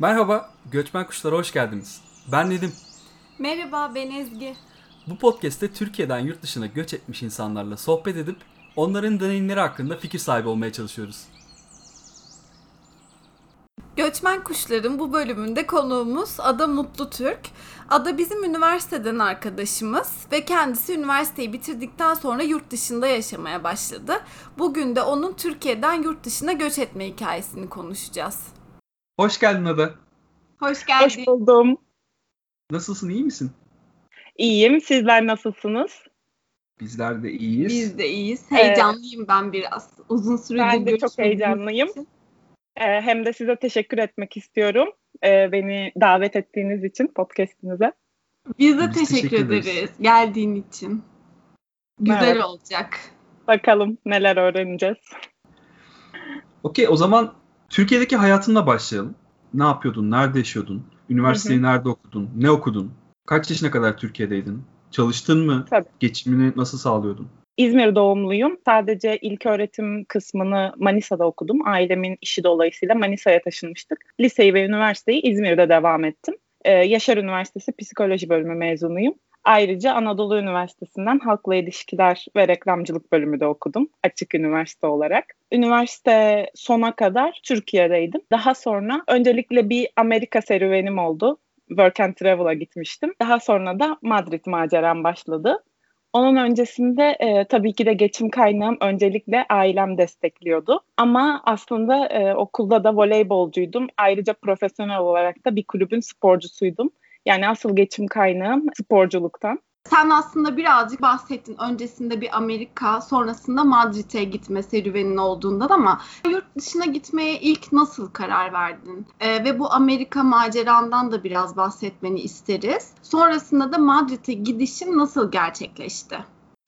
Merhaba, Göçmen Kuşlara hoş geldiniz. Ben Nedim. Merhaba, ben Ezgi. Bu podcast'te Türkiye'den yurt dışına göç etmiş insanlarla sohbet edip onların deneyimleri hakkında fikir sahibi olmaya çalışıyoruz. Göçmen Kuşların bu bölümünde konuğumuz Ada Mutlu Türk. Ada bizim üniversiteden arkadaşımız ve kendisi üniversiteyi bitirdikten sonra yurt dışında yaşamaya başladı. Bugün de onun Türkiye'den yurt dışına göç etme hikayesini konuşacağız. Hoş geldin Ada. Hoş geldin. Hoş buldum. Nasılsın, iyi misin? İyiyim. Sizler nasılsınız? Bizler de iyiyiz. Biz de iyiyiz. Heyecanlıyım ee, ben biraz. Uzun süredir Ben de çok heyecanlıyım. Ee, hem de size teşekkür etmek istiyorum. Ee, beni davet ettiğiniz için podcastinize. Biz de Biz teşekkür, teşekkür ederiz geldiğin için. Güzel evet. olacak. Bakalım neler öğreneceğiz. Okey o zaman Türkiye'deki hayatınla başlayalım. Ne yapıyordun? Nerede yaşıyordun? Üniversiteyi hı hı. nerede okudun? Ne okudun? Kaç yaşına kadar Türkiye'deydin? Çalıştın mı? Tabii. Geçimini nasıl sağlıyordun? İzmir doğumluyum. Sadece ilk öğretim kısmını Manisa'da okudum. Ailemin işi dolayısıyla Manisa'ya taşınmıştık. Liseyi ve üniversiteyi İzmir'de devam ettim. Ee, Yaşar Üniversitesi Psikoloji Bölümü mezunuyum. Ayrıca Anadolu Üniversitesi'nden Halkla İlişkiler ve Reklamcılık bölümü de okudum. Açık üniversite olarak. Üniversite sona kadar Türkiye'deydim. Daha sonra öncelikle bir Amerika serüvenim oldu. Work and Travel'a gitmiştim. Daha sonra da Madrid maceram başladı. Onun öncesinde e, tabii ki de geçim kaynağım öncelikle ailem destekliyordu. Ama aslında e, okulda da voleybolcuydum. Ayrıca profesyonel olarak da bir kulübün sporcusuydum. Yani asıl geçim kaynağım sporculuktan. Sen aslında birazcık bahsettin öncesinde bir Amerika, sonrasında Madrid'e gitme serüvenin olduğundan ama yurt dışına gitmeye ilk nasıl karar verdin? Ee, ve bu Amerika macerandan da biraz bahsetmeni isteriz. Sonrasında da Madrid'e gidişin nasıl gerçekleşti?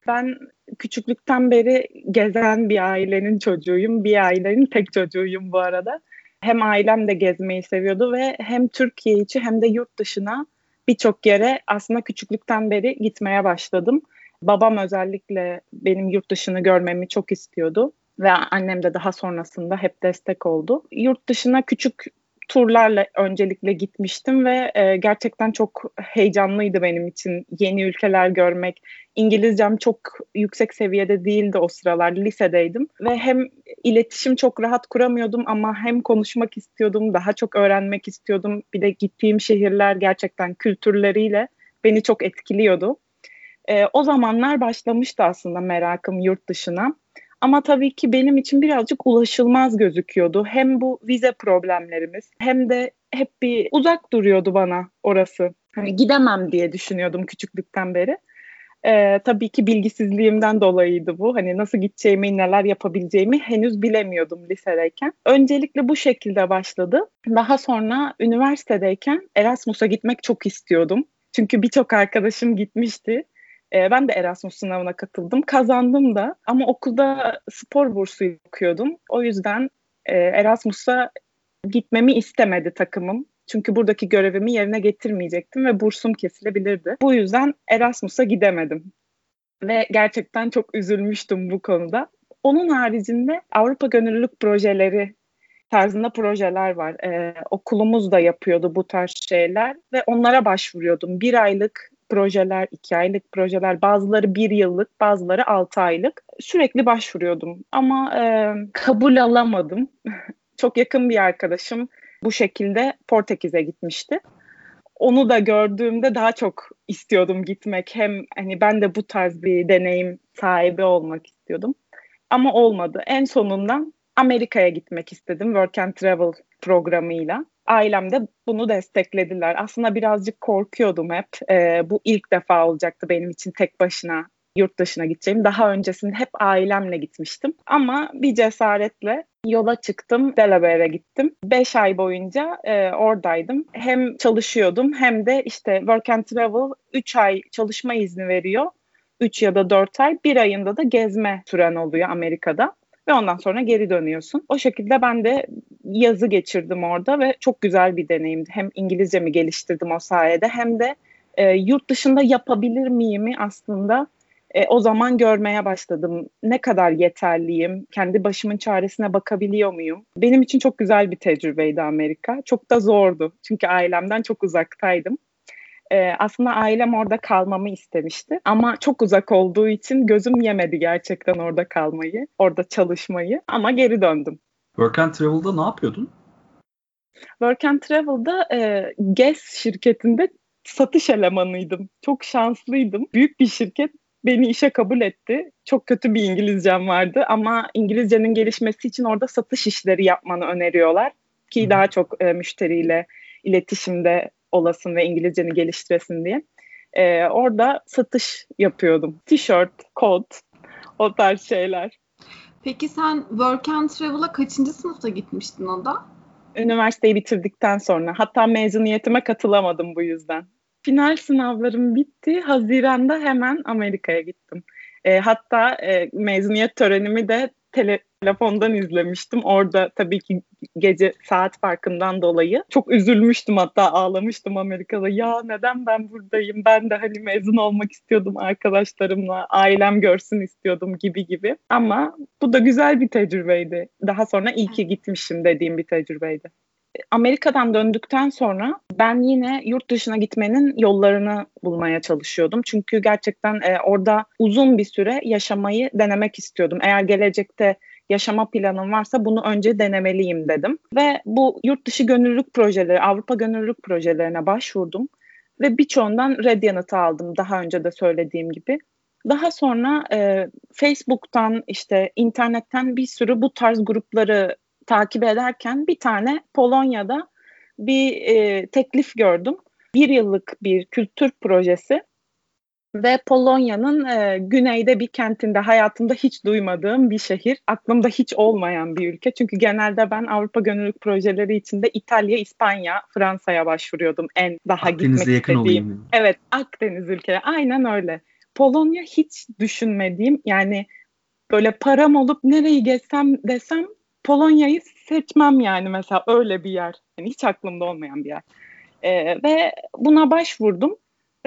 Ben küçüklükten beri gezen bir ailenin çocuğuyum. Bir ailenin tek çocuğuyum bu arada. Hem ailem de gezmeyi seviyordu ve hem Türkiye içi hem de yurt dışına birçok yere aslında küçüklükten beri gitmeye başladım. Babam özellikle benim yurt dışını görmemi çok istiyordu ve annem de daha sonrasında hep destek oldu. Yurt dışına küçük turlarla öncelikle gitmiştim ve e, gerçekten çok heyecanlıydı benim için yeni ülkeler görmek. İngilizcem çok yüksek seviyede değildi o sıralar, lisedeydim ve hem iletişim çok rahat kuramıyordum ama hem konuşmak istiyordum, daha çok öğrenmek istiyordum. Bir de gittiğim şehirler gerçekten kültürleriyle beni çok etkiliyordu. E, o zamanlar başlamıştı aslında merakım yurt dışına. Ama tabii ki benim için birazcık ulaşılmaz gözüküyordu. Hem bu vize problemlerimiz hem de hep bir uzak duruyordu bana orası. Hani gidemem diye düşünüyordum küçüklükten beri. Ee, tabii ki bilgisizliğimden dolayıydı bu. Hani nasıl gideceğimi, neler yapabileceğimi henüz bilemiyordum lisedeyken. Öncelikle bu şekilde başladı. Daha sonra üniversitedeyken Erasmus'a gitmek çok istiyordum. Çünkü birçok arkadaşım gitmişti. E, ben de Erasmus sınavına katıldım. Kazandım da ama okulda spor bursu okuyordum. O yüzden e, Erasmus'a gitmemi istemedi takımım. Çünkü buradaki görevimi yerine getirmeyecektim ve bursum kesilebilirdi. Bu yüzden Erasmus'a gidemedim. Ve gerçekten çok üzülmüştüm bu konuda. Onun haricinde Avrupa Gönüllülük Projeleri tarzında projeler var. Ee, okulumuz da yapıyordu bu tarz şeyler ve onlara başvuruyordum. Bir aylık projeler, iki aylık projeler, bazıları bir yıllık, bazıları altı aylık. Sürekli başvuruyordum ama e, kabul alamadım. Çok yakın bir arkadaşım bu şekilde Portekiz'e gitmişti. Onu da gördüğümde daha çok istiyordum gitmek. Hem hani ben de bu tarz bir deneyim sahibi olmak istiyordum. Ama olmadı. En sonunda Amerika'ya gitmek istedim Work and Travel programıyla ailem de bunu desteklediler. Aslında birazcık korkuyordum hep. E, bu ilk defa olacaktı benim için tek başına yurt dışına gideceğim. Daha öncesinde hep ailemle gitmiştim. Ama bir cesaretle yola çıktım. Delaware'e gittim. Beş ay boyunca e, oradaydım. Hem çalışıyordum hem de işte Work and Travel üç ay çalışma izni veriyor. Üç ya da dört ay. Bir ayında da gezme süren oluyor Amerika'da ve ondan sonra geri dönüyorsun. O şekilde ben de yazı geçirdim orada ve çok güzel bir deneyimdi. Hem İngilizce mi geliştirdim o sayede hem de e, yurt dışında yapabilir miyimi aslında E, o zaman görmeye başladım. Ne kadar yeterliyim? Kendi başımın çaresine bakabiliyor muyum? Benim için çok güzel bir tecrübeydi Amerika. Çok da zordu. Çünkü ailemden çok uzaktaydım. E, aslında ailem orada kalmamı istemişti. Ama çok uzak olduğu için gözüm yemedi gerçekten orada kalmayı, orada çalışmayı. Ama geri döndüm. Work and Travel'da ne yapıyordun? Work and Travel'da e, GES şirketinde satış elemanıydım. Çok şanslıydım. Büyük bir şirket beni işe kabul etti. Çok kötü bir İngilizcem vardı ama İngilizcenin gelişmesi için orada satış işleri yapmanı öneriyorlar ki daha çok e, müşteriyle iletişimde olasın ve İngilizceni geliştiresin diye. E, orada satış yapıyordum. Tişört, kot, o tarz şeyler. Peki sen Work and Travel'a kaçıncı sınıfta gitmiştin o da? Üniversiteyi bitirdikten sonra. Hatta mezuniyetime katılamadım bu yüzden. Final sınavlarım bitti. Haziran'da hemen Amerika'ya gittim. E, hatta e, mezuniyet törenimi de tele, telefondan izlemiştim. Orada tabii ki gece saat farkından dolayı çok üzülmüştüm hatta ağlamıştım Amerika'da. Ya neden ben buradayım? Ben de hani mezun olmak istiyordum arkadaşlarımla. Ailem görsün istiyordum gibi gibi. Ama bu da güzel bir tecrübeydi. Daha sonra iyi ki gitmişim dediğim bir tecrübeydi. Amerika'dan döndükten sonra ben yine yurt dışına gitmenin yollarını bulmaya çalışıyordum. Çünkü gerçekten e, orada uzun bir süre yaşamayı denemek istiyordum. Eğer gelecekte yaşama planım varsa bunu önce denemeliyim dedim. Ve bu yurt dışı gönüllülük projeleri, Avrupa gönüllülük projelerine başvurdum. Ve birçoğundan red yanıtı aldım daha önce de söylediğim gibi. Daha sonra e, Facebook'tan işte internetten bir sürü bu tarz grupları takip ederken bir tane Polonya'da bir e, teklif gördüm. Bir yıllık bir kültür projesi ve Polonya'nın e, güneyde bir kentinde hayatımda hiç duymadığım bir şehir. Aklımda hiç olmayan bir ülke. Çünkü genelde ben Avrupa gönüllülük projeleri içinde İtalya, İspanya, Fransa'ya başvuruyordum. En daha Akdeniz'e gitmek yakın istediğim. olayım. Evet, Akdeniz ülkeleri. Aynen öyle. Polonya hiç düşünmediğim yani böyle param olup nereyi gezsem desem Polonya'yı seçmem yani mesela öyle bir yer. Yani hiç aklımda olmayan bir yer. Ee, ve buna başvurdum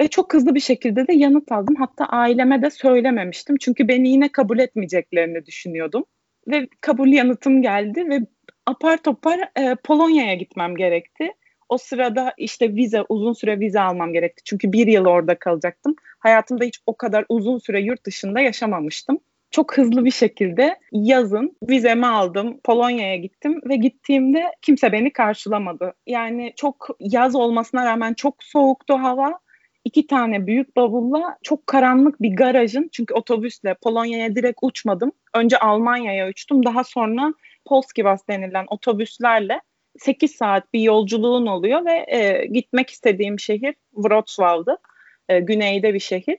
ve çok hızlı bir şekilde de yanıt aldım. Hatta aileme de söylememiştim. Çünkü beni yine kabul etmeyeceklerini düşünüyordum. Ve kabul yanıtım geldi ve apar topar e, Polonya'ya gitmem gerekti. O sırada işte vize, uzun süre vize almam gerekti. Çünkü bir yıl orada kalacaktım. Hayatımda hiç o kadar uzun süre yurt dışında yaşamamıştım çok hızlı bir şekilde yazın vizemi aldım. Polonya'ya gittim ve gittiğimde kimse beni karşılamadı. Yani çok yaz olmasına rağmen çok soğuktu hava. İki tane büyük bavulla çok karanlık bir garajın çünkü otobüsle Polonya'ya direkt uçmadım. Önce Almanya'ya uçtum. Daha sonra Polskibas denilen otobüslerle 8 saat bir yolculuğun oluyor ve e, gitmek istediğim şehir Wrocław'dı. E, güneyde bir şehir.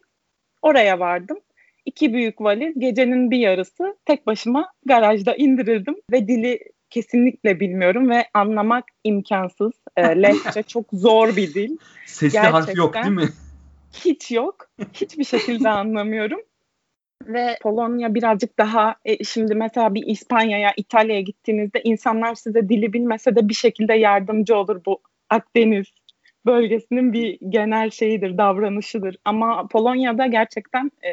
Oraya vardım iki büyük valiz gecenin bir yarısı tek başıma garajda indirildim ve dili kesinlikle bilmiyorum ve anlamak imkansız. E, Lehçe çok zor bir dil. Sesli harf yok değil mi? Hiç yok. Hiçbir şekilde anlamıyorum. Ve Polonya birazcık daha e, şimdi mesela bir İspanya'ya, İtalya'ya gittiğinizde insanlar size dili bilmese de bir şekilde yardımcı olur bu Akdeniz bölgesinin bir genel şeyidir, davranışıdır. Ama Polonya'da gerçekten e,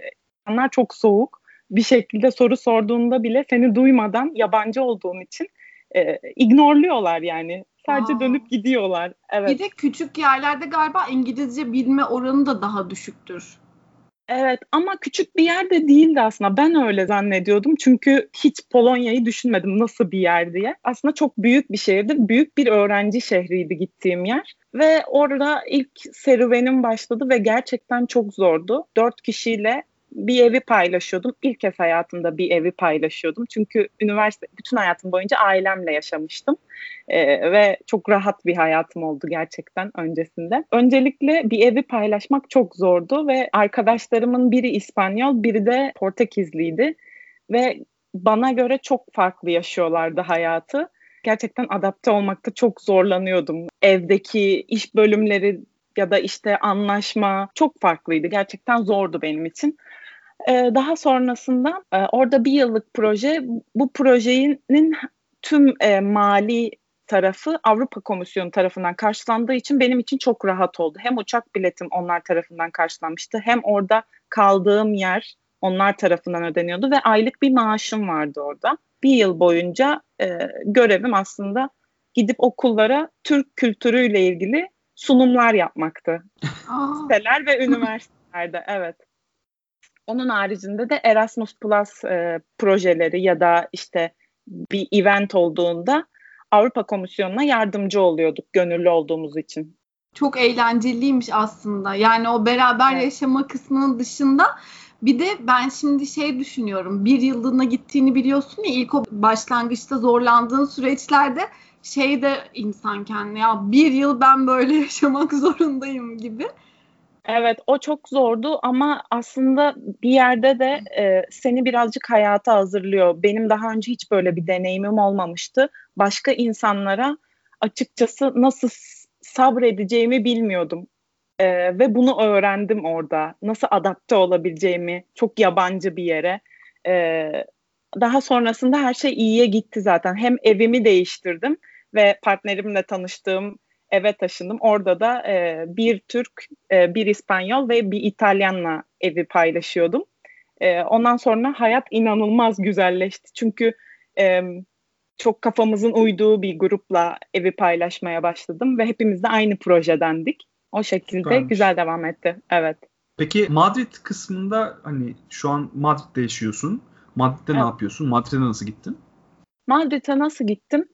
insanlar çok soğuk. Bir şekilde soru sorduğunda bile seni duymadan yabancı olduğun için e, ignorluyorlar yani. Sadece Aa. dönüp gidiyorlar. Evet. Bir de küçük yerlerde galiba İngilizce bilme oranı da daha düşüktür. Evet ama küçük bir yerde değildi aslında. Ben öyle zannediyordum. Çünkü hiç Polonya'yı düşünmedim nasıl bir yer diye. Aslında çok büyük bir şehirdi. Büyük bir öğrenci şehriydi gittiğim yer. Ve orada ilk serüvenim başladı ve gerçekten çok zordu. Dört kişiyle bir evi paylaşıyordum. İlk kez hayatımda bir evi paylaşıyordum. Çünkü üniversite bütün hayatım boyunca ailemle yaşamıştım. Ee, ve çok rahat bir hayatım oldu gerçekten öncesinde. Öncelikle bir evi paylaşmak çok zordu ve arkadaşlarımın biri İspanyol, biri de Portekizliydi ve bana göre çok farklı yaşıyorlardı hayatı. Gerçekten adapte olmakta çok zorlanıyordum. Evdeki iş bölümleri ya da işte anlaşma çok farklıydı. Gerçekten zordu benim için. Ee, daha sonrasında e, orada bir yıllık proje, bu projenin tüm e, mali tarafı Avrupa Komisyonu tarafından karşılandığı için benim için çok rahat oldu. Hem uçak biletim onlar tarafından karşılanmıştı hem orada kaldığım yer onlar tarafından ödeniyordu ve aylık bir maaşım vardı orada. Bir yıl boyunca e, görevim aslında gidip okullara Türk kültürüyle ilgili sunumlar yapmaktı. Siteler ve üniversitelerde evet. Onun haricinde de Erasmus Plus e, projeleri ya da işte bir event olduğunda Avrupa Komisyonu'na yardımcı oluyorduk gönüllü olduğumuz için. Çok eğlenceliymiş aslında. Yani o beraber evet. yaşama kısmının dışında bir de ben şimdi şey düşünüyorum. Bir yıllığına gittiğini biliyorsun ya ilk o başlangıçta zorlandığın süreçlerde şey de insan kendine ya bir yıl ben böyle yaşamak zorundayım gibi. Evet o çok zordu ama aslında bir yerde de e, seni birazcık hayata hazırlıyor. Benim daha önce hiç böyle bir deneyimim olmamıştı. Başka insanlara açıkçası nasıl sabredeceğimi bilmiyordum. E, ve bunu öğrendim orada. Nasıl adapte olabileceğimi çok yabancı bir yere. E, daha sonrasında her şey iyiye gitti zaten. Hem evimi değiştirdim ve partnerimle tanıştığım eve taşındım. Orada da e, bir Türk, e, bir İspanyol ve bir İtalyanla evi paylaşıyordum. E, ondan sonra hayat inanılmaz güzelleşti. Çünkü e, çok kafamızın uyduğu bir grupla evi paylaşmaya başladım ve hepimiz de aynı projedendik. O şekilde Süpermiş. güzel devam etti. Evet. Peki Madrid kısmında hani şu an Madrid'de yaşıyorsun. Madrid'de evet. ne yapıyorsun? Madrid'e nasıl gittin? Madrid'e nasıl gittim?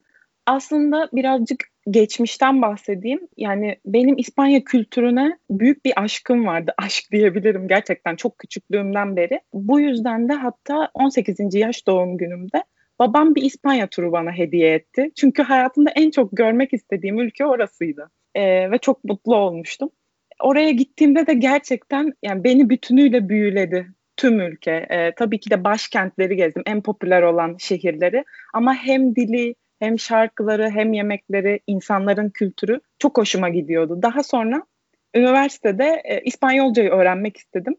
Aslında birazcık geçmişten bahsedeyim. Yani benim İspanya kültürüne büyük bir aşkım vardı. Aşk diyebilirim gerçekten çok küçüklüğümden beri. Bu yüzden de hatta 18. yaş doğum günümde babam bir İspanya turu bana hediye etti. Çünkü hayatımda en çok görmek istediğim ülke orasıydı. Ee, ve çok mutlu olmuştum. Oraya gittiğimde de gerçekten yani beni bütünüyle büyüledi tüm ülke. Ee, tabii ki de başkentleri gezdim, en popüler olan şehirleri. Ama hem dili, hem şarkıları hem yemekleri, insanların kültürü çok hoşuma gidiyordu. Daha sonra üniversitede e, İspanyolcayı öğrenmek istedim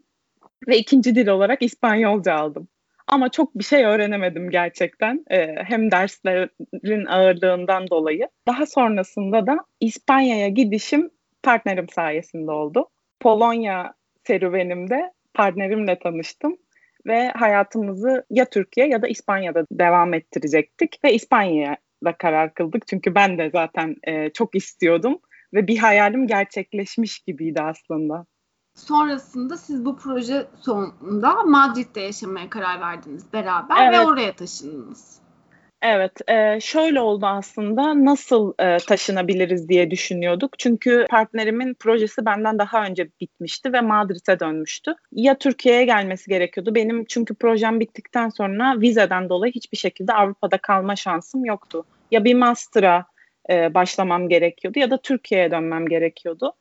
ve ikinci dil olarak İspanyolca aldım. Ama çok bir şey öğrenemedim gerçekten. E, hem derslerin ağırlığından dolayı. Daha sonrasında da İspanya'ya gidişim partnerim sayesinde oldu. Polonya serüvenimde partnerimle tanıştım ve hayatımızı ya Türkiye ya da İspanya'da devam ettirecektik ve İspanya'ya da karar kıldık. Çünkü ben de zaten e, çok istiyordum ve bir hayalim gerçekleşmiş gibiydi aslında. Sonrasında siz bu proje sonunda Madrid'de yaşamaya karar verdiniz beraber evet. ve oraya taşındınız. Evet, e, şöyle oldu aslında nasıl e, taşınabiliriz diye düşünüyorduk. Çünkü partnerimin projesi benden daha önce bitmişti ve Madrid'e dönmüştü. Ya Türkiye'ye gelmesi gerekiyordu. Benim çünkü projem bittikten sonra vizeden dolayı hiçbir şekilde Avrupa'da kalma şansım yoktu. Ya bir master'a e, başlamam gerekiyordu ya da Türkiye'ye dönmem gerekiyordu.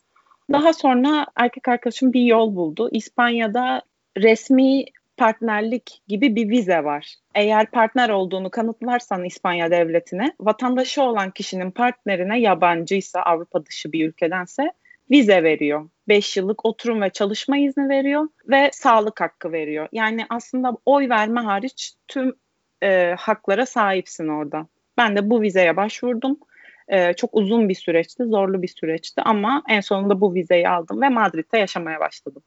Daha sonra erkek arkadaşım bir yol buldu. İspanya'da resmi partnerlik gibi bir vize var. Eğer partner olduğunu kanıtlarsan İspanya devletine, vatandaşı olan kişinin partnerine yabancıysa Avrupa dışı bir ülkedense vize veriyor. 5 yıllık oturum ve çalışma izni veriyor ve sağlık hakkı veriyor. Yani aslında oy verme hariç tüm e, haklara sahipsin orada. Ben de bu vizeye başvurdum. E, çok uzun bir süreçti, zorlu bir süreçti ama en sonunda bu vizeyi aldım ve Madrid'de yaşamaya başladım.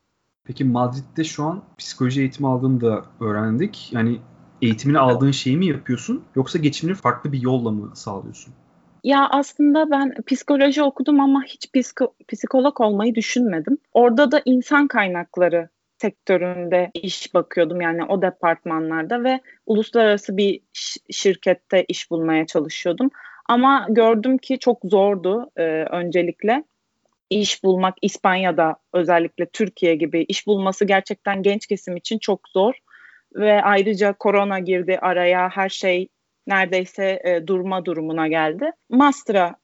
Peki Madrid'de şu an psikoloji eğitimi aldığını da öğrendik. Yani eğitimini aldığın şeyi mi yapıyorsun yoksa geçimini farklı bir yolla mı sağlıyorsun? Ya aslında ben psikoloji okudum ama hiç psiko- psikolog olmayı düşünmedim. Orada da insan kaynakları sektöründe iş bakıyordum yani o departmanlarda ve uluslararası bir şirkette iş bulmaya çalışıyordum. Ama gördüm ki çok zordu e, öncelikle iş bulmak İspanya'da özellikle Türkiye gibi iş bulması gerçekten genç kesim için çok zor ve ayrıca korona girdi araya her şey neredeyse e, durma durumuna geldi. Master'a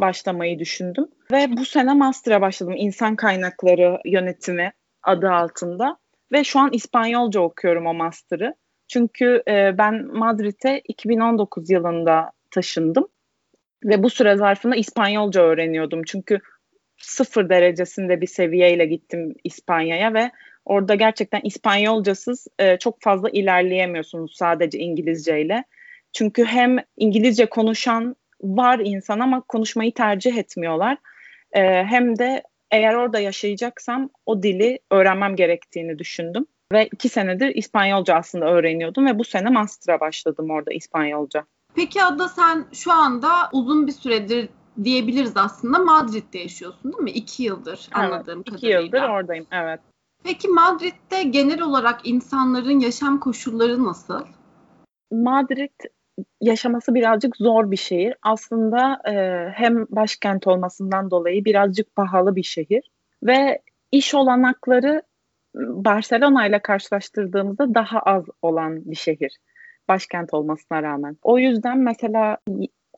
başlamayı düşündüm ve bu sene master'a başladım insan kaynakları yönetimi adı altında ve şu an İspanyolca okuyorum o master'ı. Çünkü e, ben Madrid'e 2019 yılında taşındım ve bu süre zarfında İspanyolca öğreniyordum. Çünkü sıfır derecesinde bir seviyeyle gittim İspanya'ya ve orada gerçekten İspanyolcasız e, çok fazla ilerleyemiyorsunuz sadece İngilizceyle. Çünkü hem İngilizce konuşan var insan ama konuşmayı tercih etmiyorlar. E, hem de eğer orada yaşayacaksam o dili öğrenmem gerektiğini düşündüm. Ve iki senedir İspanyolca aslında öğreniyordum ve bu sene master'a başladım orada İspanyolca. Peki Ada sen şu anda uzun bir süredir diyebiliriz aslında Madrid'de yaşıyorsun değil mi? İki yıldır anladığım evet, kadarıyla. İki yıldır oradayım evet. Peki Madrid'de genel olarak insanların yaşam koşulları nasıl? Madrid yaşaması birazcık zor bir şehir. Aslında e, hem başkent olmasından dolayı birazcık pahalı bir şehir ve iş olanakları Barcelona ile karşılaştırdığımızda daha az olan bir şehir. Başkent olmasına rağmen. O yüzden mesela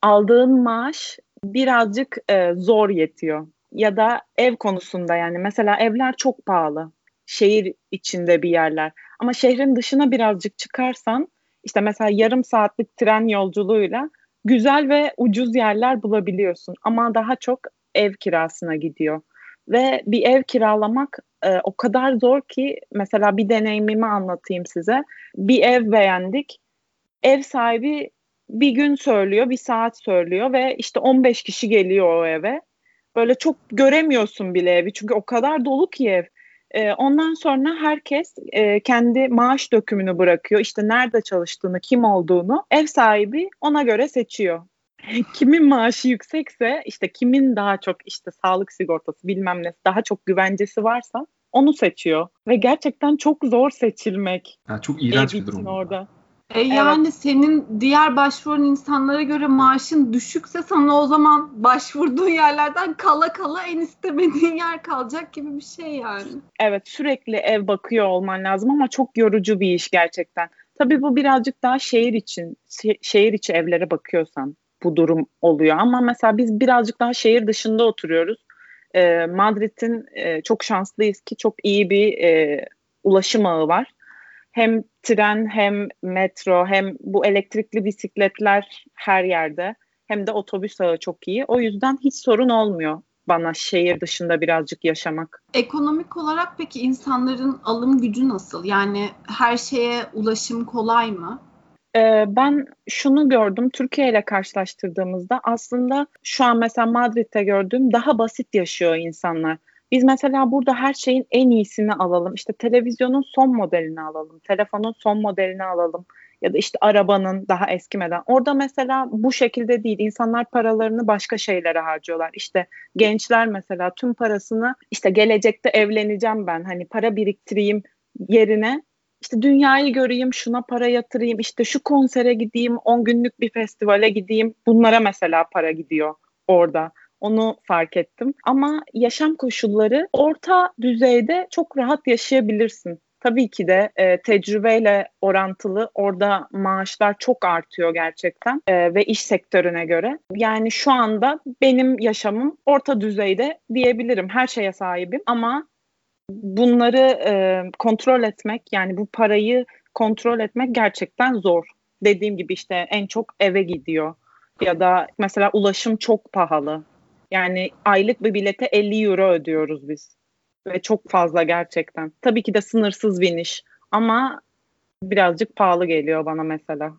aldığın maaş birazcık e, zor yetiyor. Ya da ev konusunda yani mesela evler çok pahalı. Şehir içinde bir yerler. Ama şehrin dışına birazcık çıkarsan işte mesela yarım saatlik tren yolculuğuyla güzel ve ucuz yerler bulabiliyorsun. Ama daha çok ev kirasına gidiyor. Ve bir ev kiralamak e, o kadar zor ki mesela bir deneyimimi anlatayım size. Bir ev beğendik. Ev sahibi bir gün söylüyor, bir saat söylüyor ve işte 15 kişi geliyor o eve. Böyle çok göremiyorsun bile evi çünkü o kadar dolu ki ev. E, ondan sonra herkes e, kendi maaş dökümünü bırakıyor. İşte nerede çalıştığını, kim olduğunu ev sahibi ona göre seçiyor. kimin maaşı yüksekse işte kimin daha çok işte sağlık sigortası bilmem ne daha çok güvencesi varsa onu seçiyor. Ve gerçekten çok zor seçilmek. Yani çok iğrenç bir durum. Orada. E yani evet. senin diğer başvuran insanlara göre maaşın düşükse sana o zaman başvurduğun yerlerden kala kala en istemediğin yer kalacak gibi bir şey yani. Evet sürekli ev bakıyor olman lazım ama çok yorucu bir iş gerçekten. Tabii bu birazcık daha şehir için, şehir içi evlere bakıyorsan bu durum oluyor. Ama mesela biz birazcık daha şehir dışında oturuyoruz. E, Madrid'in e, çok şanslıyız ki çok iyi bir e, ulaşım ağı var. Hem tren hem metro hem bu elektrikli bisikletler her yerde hem de otobüs ağı çok iyi. O yüzden hiç sorun olmuyor bana şehir dışında birazcık yaşamak. Ekonomik olarak peki insanların alım gücü nasıl? Yani her şeye ulaşım kolay mı? Ee, ben şunu gördüm Türkiye ile karşılaştırdığımızda aslında şu an mesela Madrid'de gördüğüm daha basit yaşıyor insanlar. Biz mesela burada her şeyin en iyisini alalım. İşte televizyonun son modelini alalım, telefonun son modelini alalım ya da işte arabanın daha eskimeden. Orada mesela bu şekilde değil. İnsanlar paralarını başka şeylere harcıyorlar. İşte gençler mesela tüm parasını işte gelecekte evleneceğim ben hani para biriktireyim yerine işte dünyayı göreyim, şuna para yatırayım, işte şu konsere gideyim, 10 günlük bir festivale gideyim. Bunlara mesela para gidiyor orada. Onu fark ettim. Ama yaşam koşulları orta düzeyde çok rahat yaşayabilirsin. Tabii ki de e, tecrübeyle orantılı orada maaşlar çok artıyor gerçekten e, ve iş sektörüne göre. Yani şu anda benim yaşamım orta düzeyde diyebilirim. Her şeye sahibim ama bunları e, kontrol etmek yani bu parayı kontrol etmek gerçekten zor. Dediğim gibi işte en çok eve gidiyor ya da mesela ulaşım çok pahalı. Yani aylık bir bilete 50 euro ödüyoruz biz ve çok fazla gerçekten. Tabii ki de sınırsız biniş ama birazcık pahalı geliyor bana mesela.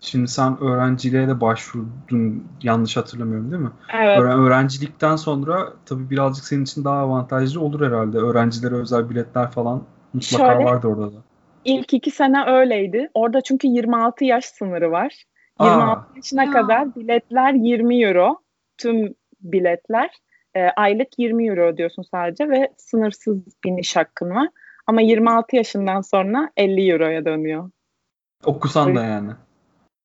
Şimdi sen öğrenciliğe de başvurdun yanlış hatırlamıyorum değil mi? Evet. Öğren öğrencilikten sonra tabii birazcık senin için daha avantajlı olur herhalde. Öğrencilere özel biletler falan mutlaka Şöyle, vardı orada da. İlk iki sene öyleydi. Orada çünkü 26 yaş sınırı var. 26 Aa. yaşına Aa. kadar biletler 20 euro. Tüm biletler. E, aylık 20 euro ödüyorsun sadece ve sınırsız biniş hakkın var. Ama 26 yaşından sonra 50 euroya dönüyor. Okusan da yani.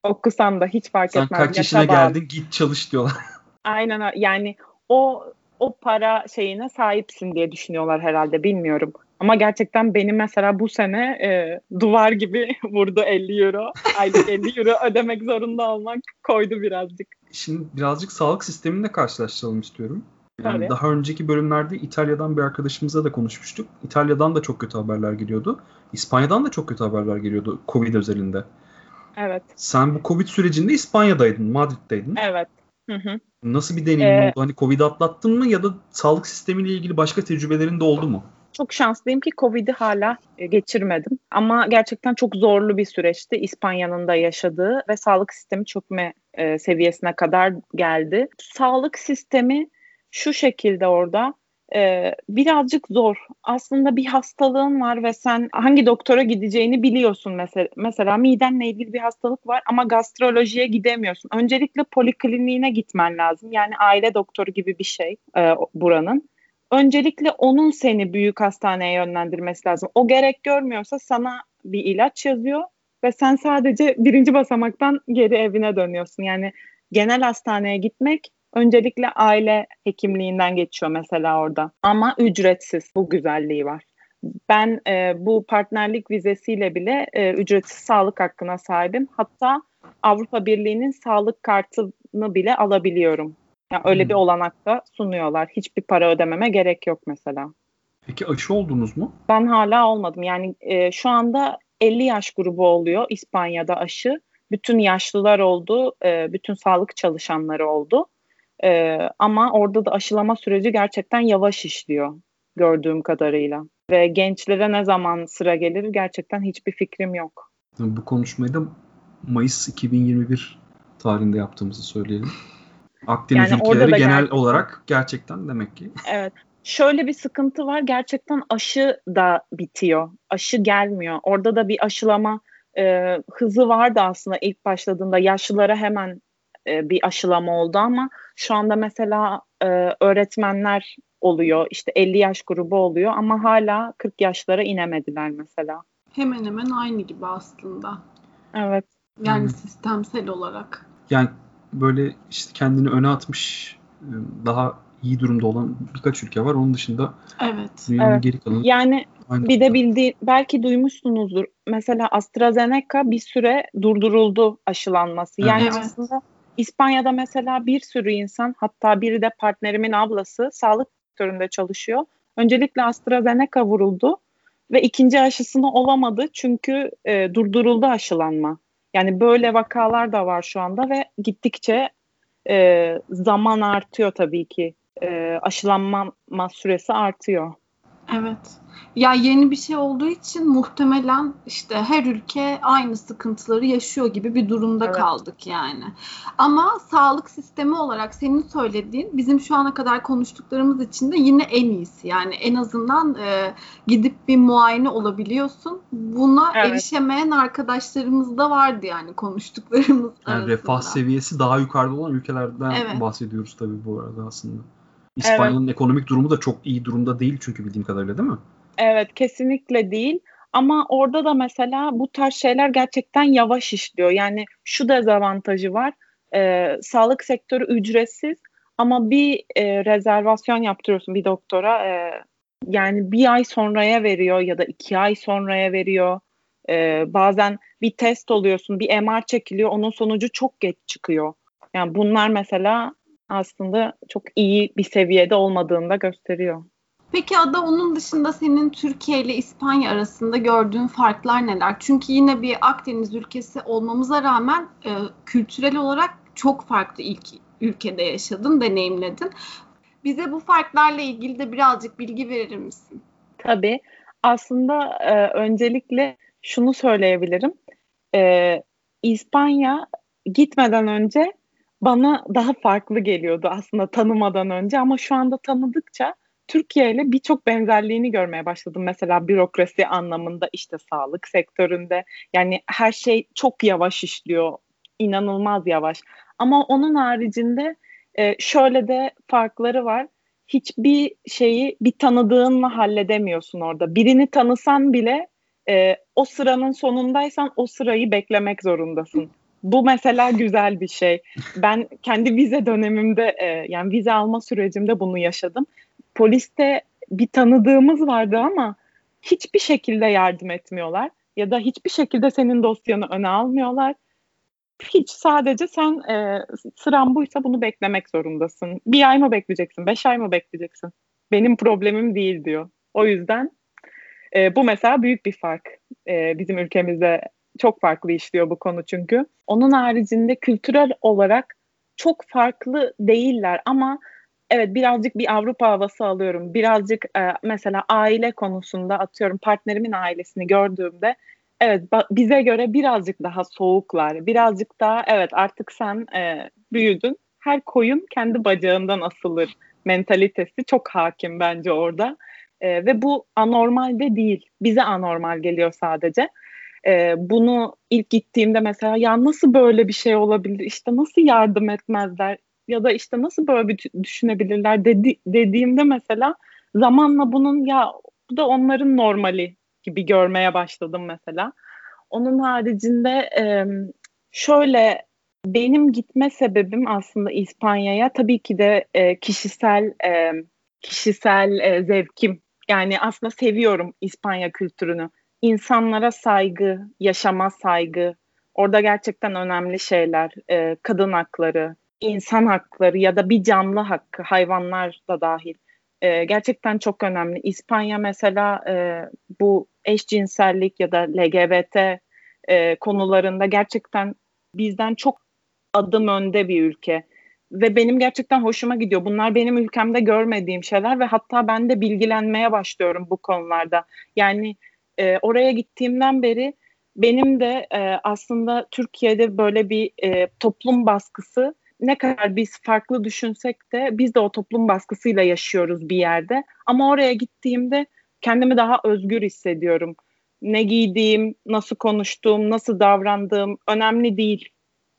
Okusan da hiç fark Sen etmez. Sen kaç yaşına geldin git çalış diyorlar. Aynen yani o o para şeyine sahipsin diye düşünüyorlar herhalde bilmiyorum. Ama gerçekten beni mesela bu sene e, duvar gibi vurdu 50 euro. Aylık 50 euro ödemek zorunda olmak koydu birazcık. Şimdi birazcık sağlık sisteminde karşılaştıralım istiyorum. Yani Tabii. daha önceki bölümlerde İtalya'dan bir arkadaşımızla da konuşmuştuk. İtalya'dan da çok kötü haberler geliyordu. İspanya'dan da çok kötü haberler geliyordu Covid özelinde. Evet. Sen bu Covid sürecinde İspanya'daydın, Madrid'deydin. Evet. Hı hı. Nasıl bir deneyim ee, oldu? Hani Covid atlattın mı ya da sağlık sistemiyle ilgili başka tecrübelerin de oldu mu? Çok şanslıyım ki Covid'i hala e, geçirmedim. Ama gerçekten çok zorlu bir süreçti İspanya'nın da yaşadığı ve sağlık sistemi çökme e, seviyesine kadar geldi. Sağlık sistemi şu şekilde orada e, birazcık zor. Aslında bir hastalığın var ve sen hangi doktora gideceğini biliyorsun mesela. Mesela midenle ilgili bir hastalık var ama gastrolojiye gidemiyorsun. Öncelikle polikliniğine gitmen lazım. Yani aile doktoru gibi bir şey e, buranın. Öncelikle onun seni büyük hastaneye yönlendirmesi lazım. O gerek görmüyorsa sana bir ilaç yazıyor ve sen sadece birinci basamaktan geri evine dönüyorsun. Yani genel hastaneye gitmek öncelikle aile hekimliğinden geçiyor mesela orada. Ama ücretsiz bu güzelliği var. Ben e, bu partnerlik vizesiyle bile e, ücretsiz sağlık hakkına sahibim. Hatta Avrupa Birliği'nin sağlık kartını bile alabiliyorum. Yani öyle hmm. bir olanak da sunuyorlar. Hiçbir para ödememe gerek yok mesela. Peki aşı oldunuz mu? Ben hala olmadım. Yani e, şu anda 50 yaş grubu oluyor İspanya'da aşı. Bütün yaşlılar oldu, e, bütün sağlık çalışanları oldu. E, ama orada da aşılama süreci gerçekten yavaş işliyor gördüğüm kadarıyla. Ve gençlere ne zaman sıra gelir gerçekten hiçbir fikrim yok. Bu konuşmayı da Mayıs 2021 tarihinde yaptığımızı söyleyelim. Akdeniz yani ülkeleri genel gerçekten, olarak gerçekten demek ki. Evet. Şöyle bir sıkıntı var. Gerçekten aşı da bitiyor. Aşı gelmiyor. Orada da bir aşılama e, hızı vardı aslında ilk başladığında. Yaşlılara hemen e, bir aşılama oldu ama şu anda mesela e, öğretmenler oluyor. işte 50 yaş grubu oluyor ama hala 40 yaşlara inemediler mesela. Hemen hemen aynı gibi aslında. Evet. Yani hmm. sistemsel olarak. Yani böyle işte kendini öne atmış e, daha iyi durumda olan birkaç ülke var. Onun dışında evet. dünyanın evet. geri kalanı yani bir de bildiği belki duymuşsunuzdur. Mesela AstraZeneca bir süre durduruldu aşılanması. Yani evet. aslında İspanya'da mesela bir sürü insan hatta biri de partnerimin ablası sağlık sektöründe çalışıyor. Öncelikle AstraZeneca vuruldu ve ikinci aşısını olamadı çünkü e, durduruldu aşılanma. Yani böyle vakalar da var şu anda ve gittikçe e, zaman artıyor tabii ki. E, aşılanma süresi artıyor. Evet. Ya yeni bir şey olduğu için muhtemelen işte her ülke aynı sıkıntıları yaşıyor gibi bir durumda evet. kaldık yani. Ama sağlık sistemi olarak senin söylediğin bizim şu ana kadar konuştuklarımız için de yine en iyisi. Yani en azından e, gidip bir muayene olabiliyorsun. Buna evet. erişemeyen arkadaşlarımız da vardı yani konuştuklarımız yani arasında. Refah seviyesi daha yukarıda olan ülkelerden evet. bahsediyoruz tabii bu arada aslında. İspanya'nın evet. ekonomik durumu da çok iyi durumda değil çünkü bildiğim kadarıyla değil mi? Evet kesinlikle değil. Ama orada da mesela bu tarz şeyler gerçekten yavaş işliyor. Yani şu dezavantajı var. E, sağlık sektörü ücretsiz ama bir e, rezervasyon yaptırıyorsun bir doktora. E, yani bir ay sonraya veriyor ya da iki ay sonraya veriyor. E, bazen bir test oluyorsun, bir MR çekiliyor, onun sonucu çok geç çıkıyor. Yani bunlar mesela aslında çok iyi bir seviyede olmadığını da gösteriyor. Peki Ada onun dışında senin Türkiye ile İspanya arasında gördüğün farklar neler? Çünkü yine bir Akdeniz ülkesi olmamıza rağmen e, kültürel olarak çok farklı ilk ülkede yaşadın, deneyimledin. Bize bu farklarla ilgili de birazcık bilgi verir misin? Tabii. Aslında e, öncelikle şunu söyleyebilirim. E, İspanya gitmeden önce bana daha farklı geliyordu aslında tanımadan önce ama şu anda tanıdıkça Türkiye ile birçok benzerliğini görmeye başladım. Mesela bürokrasi anlamında işte sağlık sektöründe yani her şey çok yavaş işliyor. inanılmaz yavaş. Ama onun haricinde e, şöyle de farkları var. Hiçbir şeyi bir tanıdığınla halledemiyorsun orada. Birini tanısan bile e, o sıranın sonundaysan o sırayı beklemek zorundasın. Bu mesela güzel bir şey. Ben kendi vize dönemimde e, yani vize alma sürecimde bunu yaşadım. Poliste bir tanıdığımız vardı ama hiçbir şekilde yardım etmiyorlar ya da hiçbir şekilde senin dosyanı öne almıyorlar. Hiç sadece sen e, sıran buysa bunu beklemek zorundasın. Bir ay mı bekleyeceksin, beş ay mı bekleyeceksin? Benim problemim değil diyor. O yüzden e, bu mesela büyük bir fark e, bizim ülkemizde çok farklı işliyor bu konu çünkü. Onun haricinde kültürel olarak çok farklı değiller ama evet birazcık bir Avrupa havası alıyorum. Birazcık e, mesela aile konusunda atıyorum partnerimin ailesini gördüğümde evet bize göre birazcık daha soğuklar. Birazcık daha evet artık sen e, büyüdün. Her koyun kendi bacağından asılır mentalitesi çok hakim bence orada. E, ve bu anormal de değil. Bize anormal geliyor sadece. E, bunu ilk gittiğimde mesela ya nasıl böyle bir şey olabilir? İşte nasıl yardım etmezler? Ya da işte nasıl böyle bir düşünebilirler dedi, dediğimde mesela zamanla bunun ya bu da onların normali gibi görmeye başladım mesela. Onun haricinde e, şöyle benim gitme sebebim aslında İspanya'ya tabii ki de e, kişisel e, kişisel e, zevkim. Yani aslında seviyorum İspanya kültürünü. İnsanlara saygı, yaşama saygı. Orada gerçekten önemli şeyler. E, kadın hakları, insan hakları ya da bir canlı hakkı, hayvanlar da dahil. E, gerçekten çok önemli. İspanya mesela e, bu eşcinsellik ya da LGBT e, konularında gerçekten bizden çok adım önde bir ülke. Ve benim gerçekten hoşuma gidiyor. Bunlar benim ülkemde görmediğim şeyler ve hatta ben de bilgilenmeye başlıyorum bu konularda. Yani e, oraya gittiğimden beri benim de e, aslında Türkiye'de böyle bir e, toplum baskısı ne kadar biz farklı düşünsek de biz de o toplum baskısıyla yaşıyoruz bir yerde. Ama oraya gittiğimde kendimi daha özgür hissediyorum. Ne giydiğim, nasıl konuştuğum, nasıl davrandığım önemli değil.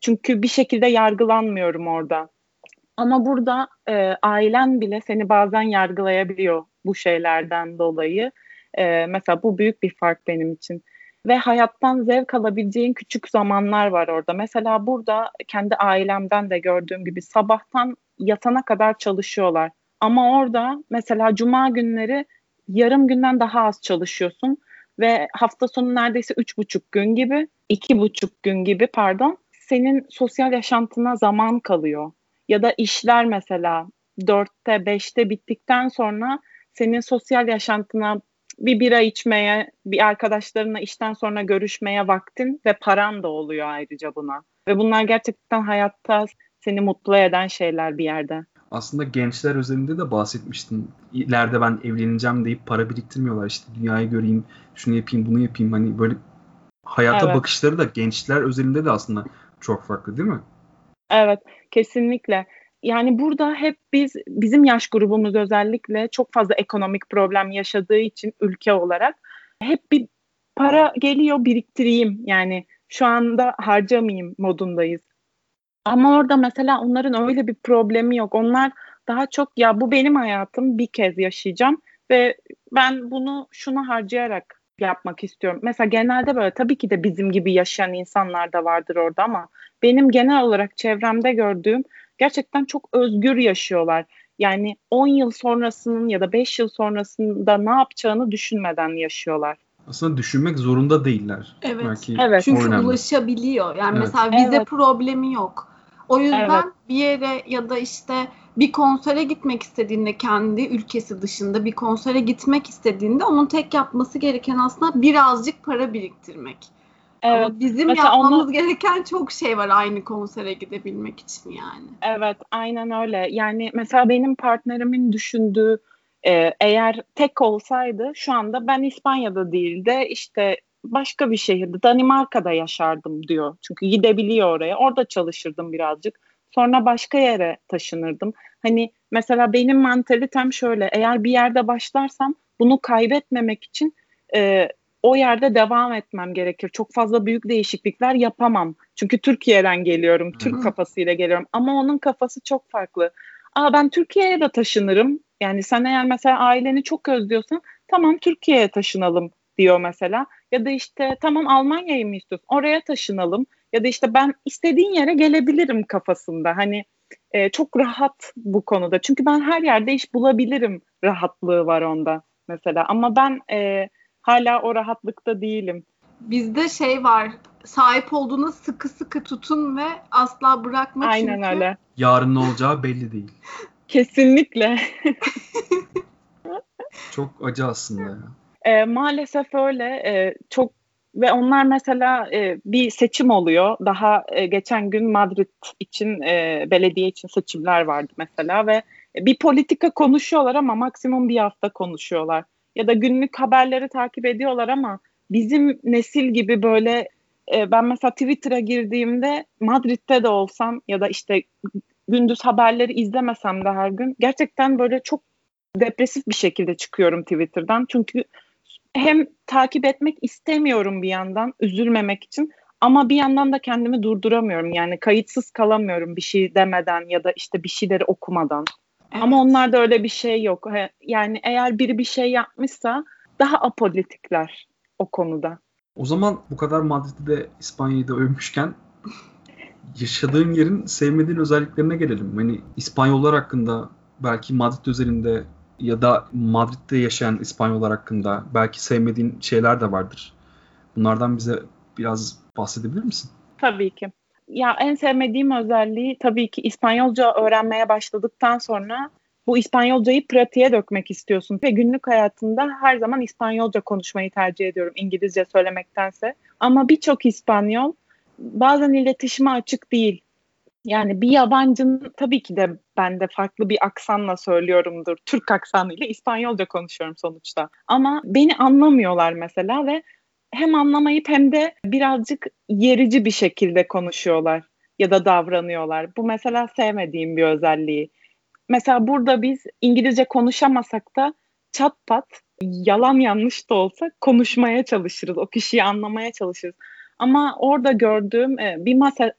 Çünkü bir şekilde yargılanmıyorum orada. Ama burada e, ailen bile seni bazen yargılayabiliyor bu şeylerden dolayı. E, mesela bu büyük bir fark benim için. Ve hayattan zevk alabileceğin küçük zamanlar var orada. Mesela burada kendi ailemden de gördüğüm gibi sabahtan yatana kadar çalışıyorlar. Ama orada mesela cuma günleri yarım günden daha az çalışıyorsun ve hafta sonu neredeyse üç buçuk gün gibi, iki buçuk gün gibi pardon, senin sosyal yaşantına zaman kalıyor. Ya da işler mesela dörtte, beşte bittikten sonra senin sosyal yaşantına bir bira içmeye, bir arkadaşlarına işten sonra görüşmeye vaktin ve paran da oluyor ayrıca buna. Ve bunlar gerçekten hayatta seni mutlu eden şeyler bir yerde. Aslında gençler özelinde de bahsetmiştin. İleride ben evleneceğim deyip para biriktirmiyorlar. İşte dünyayı göreyim, şunu yapayım, bunu yapayım. Hani böyle hayata evet. bakışları da gençler özelinde de aslında çok farklı değil mi? Evet, kesinlikle. Yani burada hep biz bizim yaş grubumuz özellikle çok fazla ekonomik problem yaşadığı için ülke olarak hep bir para geliyor biriktireyim yani şu anda harcamayayım modundayız. Ama orada mesela onların öyle bir problemi yok. Onlar daha çok ya bu benim hayatım bir kez yaşayacağım ve ben bunu şunu harcayarak yapmak istiyorum. Mesela genelde böyle tabii ki de bizim gibi yaşayan insanlar da vardır orada ama benim genel olarak çevremde gördüğüm gerçekten çok özgür yaşıyorlar. Yani 10 yıl sonrasının ya da 5 yıl sonrasında ne yapacağını düşünmeden yaşıyorlar. Aslında düşünmek zorunda değiller. Evet. Belki evet. Çünkü önemli. ulaşabiliyor. Yani evet. mesela vize evet. problemi yok. O yüzden evet. bir yere ya da işte bir konsere gitmek istediğinde kendi ülkesi dışında bir konsere gitmek istediğinde onun tek yapması gereken aslında birazcık para biriktirmek. Evet. Ama bizim Mesela yapmamız onu... gereken çok şey var aynı konsere gidebilmek için yani. Evet, aynen öyle. Yani mesela benim partnerimin düşündüğü e, eğer tek olsaydı şu anda ben İspanya'da değil de işte başka bir şehirde Danimarka'da yaşardım diyor. Çünkü gidebiliyor oraya. Orada çalışırdım birazcık. Sonra başka yere taşınırdım. Hani mesela benim mantalitem şöyle. Eğer bir yerde başlarsam bunu kaybetmemek için e, o yerde devam etmem gerekir. Çok fazla büyük değişiklikler yapamam. Çünkü Türkiye'den geliyorum. Türk kafasıyla geliyorum. Ama onun kafası çok farklı. Aa ben Türkiye'ye de taşınırım. Yani sen eğer mesela aileni çok özlüyorsan tamam Türkiye'ye taşınalım diyor mesela. Ya da işte tamam Almanya'yı mı istiyorsun? Oraya taşınalım. Ya da işte ben istediğin yere gelebilirim kafasında. Hani e, çok rahat bu konuda. Çünkü ben her yerde iş bulabilirim rahatlığı var onda mesela. Ama ben e, hala o rahatlıkta değilim. Bizde şey var. Sahip olduğuna sıkı sıkı tutun ve asla bırakma Aynen çünkü. öyle. Yarın ne olacağı belli değil. Kesinlikle. çok acı aslında ya. E, maalesef öyle. E, çok ve onlar mesela e, bir seçim oluyor. Daha e, geçen gün Madrid için e, belediye için seçimler vardı mesela ve bir politika konuşuyorlar ama maksimum bir hafta konuşuyorlar. Ya da günlük haberleri takip ediyorlar ama bizim nesil gibi böyle e, ben mesela Twitter'a girdiğimde Madrid'de de olsam ya da işte gündüz haberleri izlemesem de her gün gerçekten böyle çok depresif bir şekilde çıkıyorum Twitter'dan. Çünkü hem takip etmek istemiyorum bir yandan üzülmemek için ama bir yandan da kendimi durduramıyorum. Yani kayıtsız kalamıyorum bir şey demeden ya da işte bir şeyleri okumadan. Evet. Ama onlarda öyle bir şey yok. Yani eğer biri bir şey yapmışsa daha apolitikler o konuda. O zaman bu kadar Madrid'i de İspanya'yı da övmüşken yaşadığın yerin sevmediğin özelliklerine gelelim. Hani İspanyollar hakkında belki Madrid özelinde ya da Madrid'de yaşayan İspanyollar hakkında belki sevmediğin şeyler de vardır. Bunlardan bize biraz bahsedebilir misin? Tabii ki. Ya en sevmediğim özelliği tabii ki İspanyolca öğrenmeye başladıktan sonra bu İspanyolcayı pratiğe dökmek istiyorsun ve günlük hayatında her zaman İspanyolca konuşmayı tercih ediyorum İngilizce söylemektense. Ama birçok İspanyol bazen iletişime açık değil. Yani bir yabancının tabii ki de ben de farklı bir aksanla söylüyorumdur. Türk aksanıyla İspanyolca konuşuyorum sonuçta. Ama beni anlamıyorlar mesela ve hem anlamayıp hem de birazcık yerici bir şekilde konuşuyorlar ya da davranıyorlar. Bu mesela sevmediğim bir özelliği. Mesela burada biz İngilizce konuşamasak da çat pat yalan yanlış da olsa konuşmaya çalışırız. O kişiyi anlamaya çalışırız. Ama orada gördüğüm e, bir masa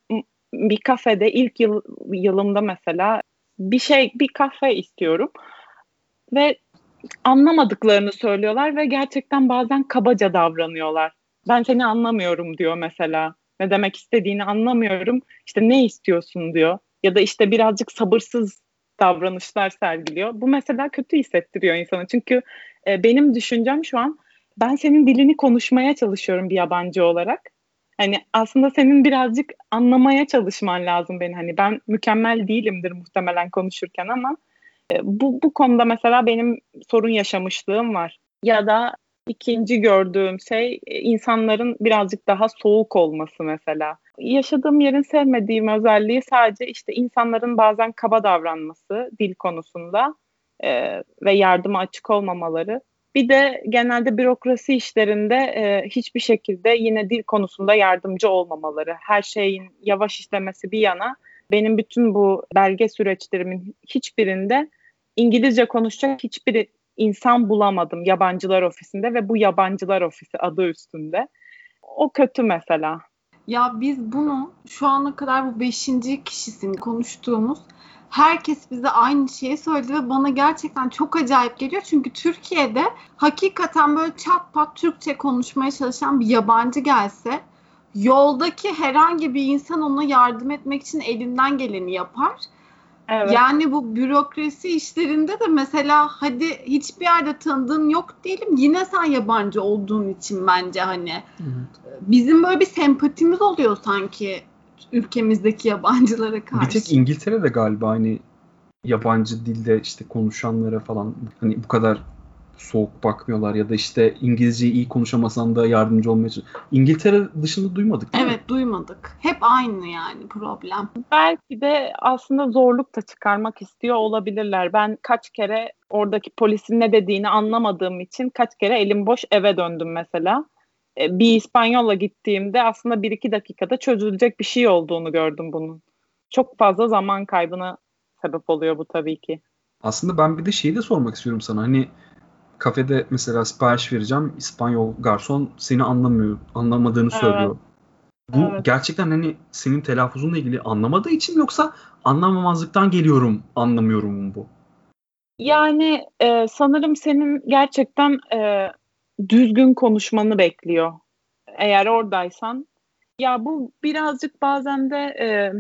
bir kafede ilk yıl, yılımda mesela bir şey bir kahve istiyorum ve anlamadıklarını söylüyorlar ve gerçekten bazen kabaca davranıyorlar. Ben seni anlamıyorum diyor mesela. Ne demek istediğini anlamıyorum. İşte ne istiyorsun diyor. Ya da işte birazcık sabırsız davranışlar sergiliyor. Bu mesela kötü hissettiriyor insanı. Çünkü e, benim düşüncem şu an ben senin dilini konuşmaya çalışıyorum bir yabancı olarak. Hani aslında senin birazcık anlamaya çalışman lazım beni. Hani ben mükemmel değilimdir muhtemelen konuşurken ama bu, bu konuda mesela benim sorun yaşamışlığım var. Ya da ikinci gördüğüm şey e, insanların birazcık daha soğuk olması mesela. Yaşadığım yerin sevmediğim özelliği sadece işte insanların bazen kaba davranması dil konusunda e, ve yardıma açık olmamaları. Bir de genelde bürokrasi işlerinde e, hiçbir şekilde yine dil konusunda yardımcı olmamaları. Her şeyin yavaş işlemesi bir yana benim bütün bu belge süreçlerimin hiçbirinde İngilizce konuşacak hiçbir insan bulamadım yabancılar ofisinde ve bu yabancılar ofisi adı üstünde. O kötü mesela. Ya biz bunu şu ana kadar bu beşinci kişisini konuştuğumuz herkes bize aynı şeyi söyledi ve bana gerçekten çok acayip geliyor. Çünkü Türkiye'de hakikaten böyle çat pat Türkçe konuşmaya çalışan bir yabancı gelse yoldaki herhangi bir insan ona yardım etmek için elinden geleni yapar. Evet. Yani bu bürokrasi işlerinde de mesela hadi hiçbir yerde tanıdığın yok diyelim yine sen yabancı olduğun için bence hani evet. bizim böyle bir sempatimiz oluyor sanki ülkemizdeki yabancılara karşı. Bir tek İngiltere'de galiba hani yabancı dilde işte konuşanlara falan hani bu kadar soğuk bakmıyorlar ya da işte İngilizceyi iyi konuşamasan da yardımcı olmaya çalışıyor. İngiltere dışında duymadık değil Evet mi? duymadık. Hep aynı yani problem. Belki de aslında zorluk da çıkarmak istiyor olabilirler. Ben kaç kere oradaki polisin ne dediğini anlamadığım için kaç kere elim boş eve döndüm mesela. E, bir İspanyola gittiğimde aslında bir iki dakikada çözülecek bir şey olduğunu gördüm bunun. Çok fazla zaman kaybına sebep oluyor bu tabii ki. Aslında ben bir de şeyi de sormak istiyorum sana. Hani kafede mesela sipariş vereceğim. İspanyol garson seni anlamıyor, anlamadığını evet. söylüyor. Bu evet. gerçekten hani senin telaffuzunla ilgili anlamadığı için yoksa anlamamazlıktan geliyorum, anlamıyorum bu? Yani e, sanırım senin gerçekten e, düzgün konuşmanı bekliyor. Eğer oradaysan. Ya bu birazcık bazen de e,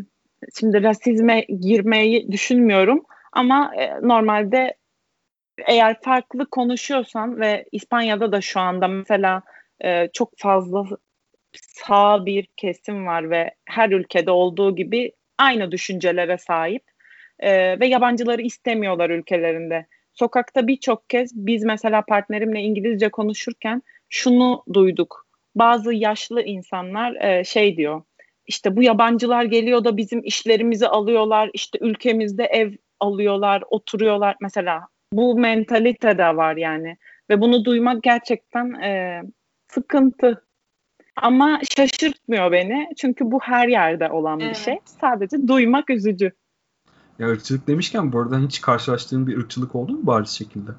şimdi rasizme girmeyi düşünmüyorum ama e, normalde eğer farklı konuşuyorsan ve İspanya'da da şu anda mesela e, çok fazla sağ bir kesim var ve her ülkede olduğu gibi aynı düşüncelere sahip e, ve yabancıları istemiyorlar ülkelerinde. Sokakta birçok kez biz mesela partnerimle İngilizce konuşurken şunu duyduk. Bazı yaşlı insanlar e, şey diyor. İşte bu yabancılar geliyor da bizim işlerimizi alıyorlar. İşte ülkemizde ev alıyorlar, oturuyorlar. Mesela bu mentalite de var yani. Ve bunu duymak gerçekten e, sıkıntı. Ama şaşırtmıyor beni. Çünkü bu her yerde olan bir evet. şey. Sadece duymak üzücü. Ya ırkçılık demişken bu arada hiç karşılaştığın bir ırkçılık oldu mu bariz şekilde?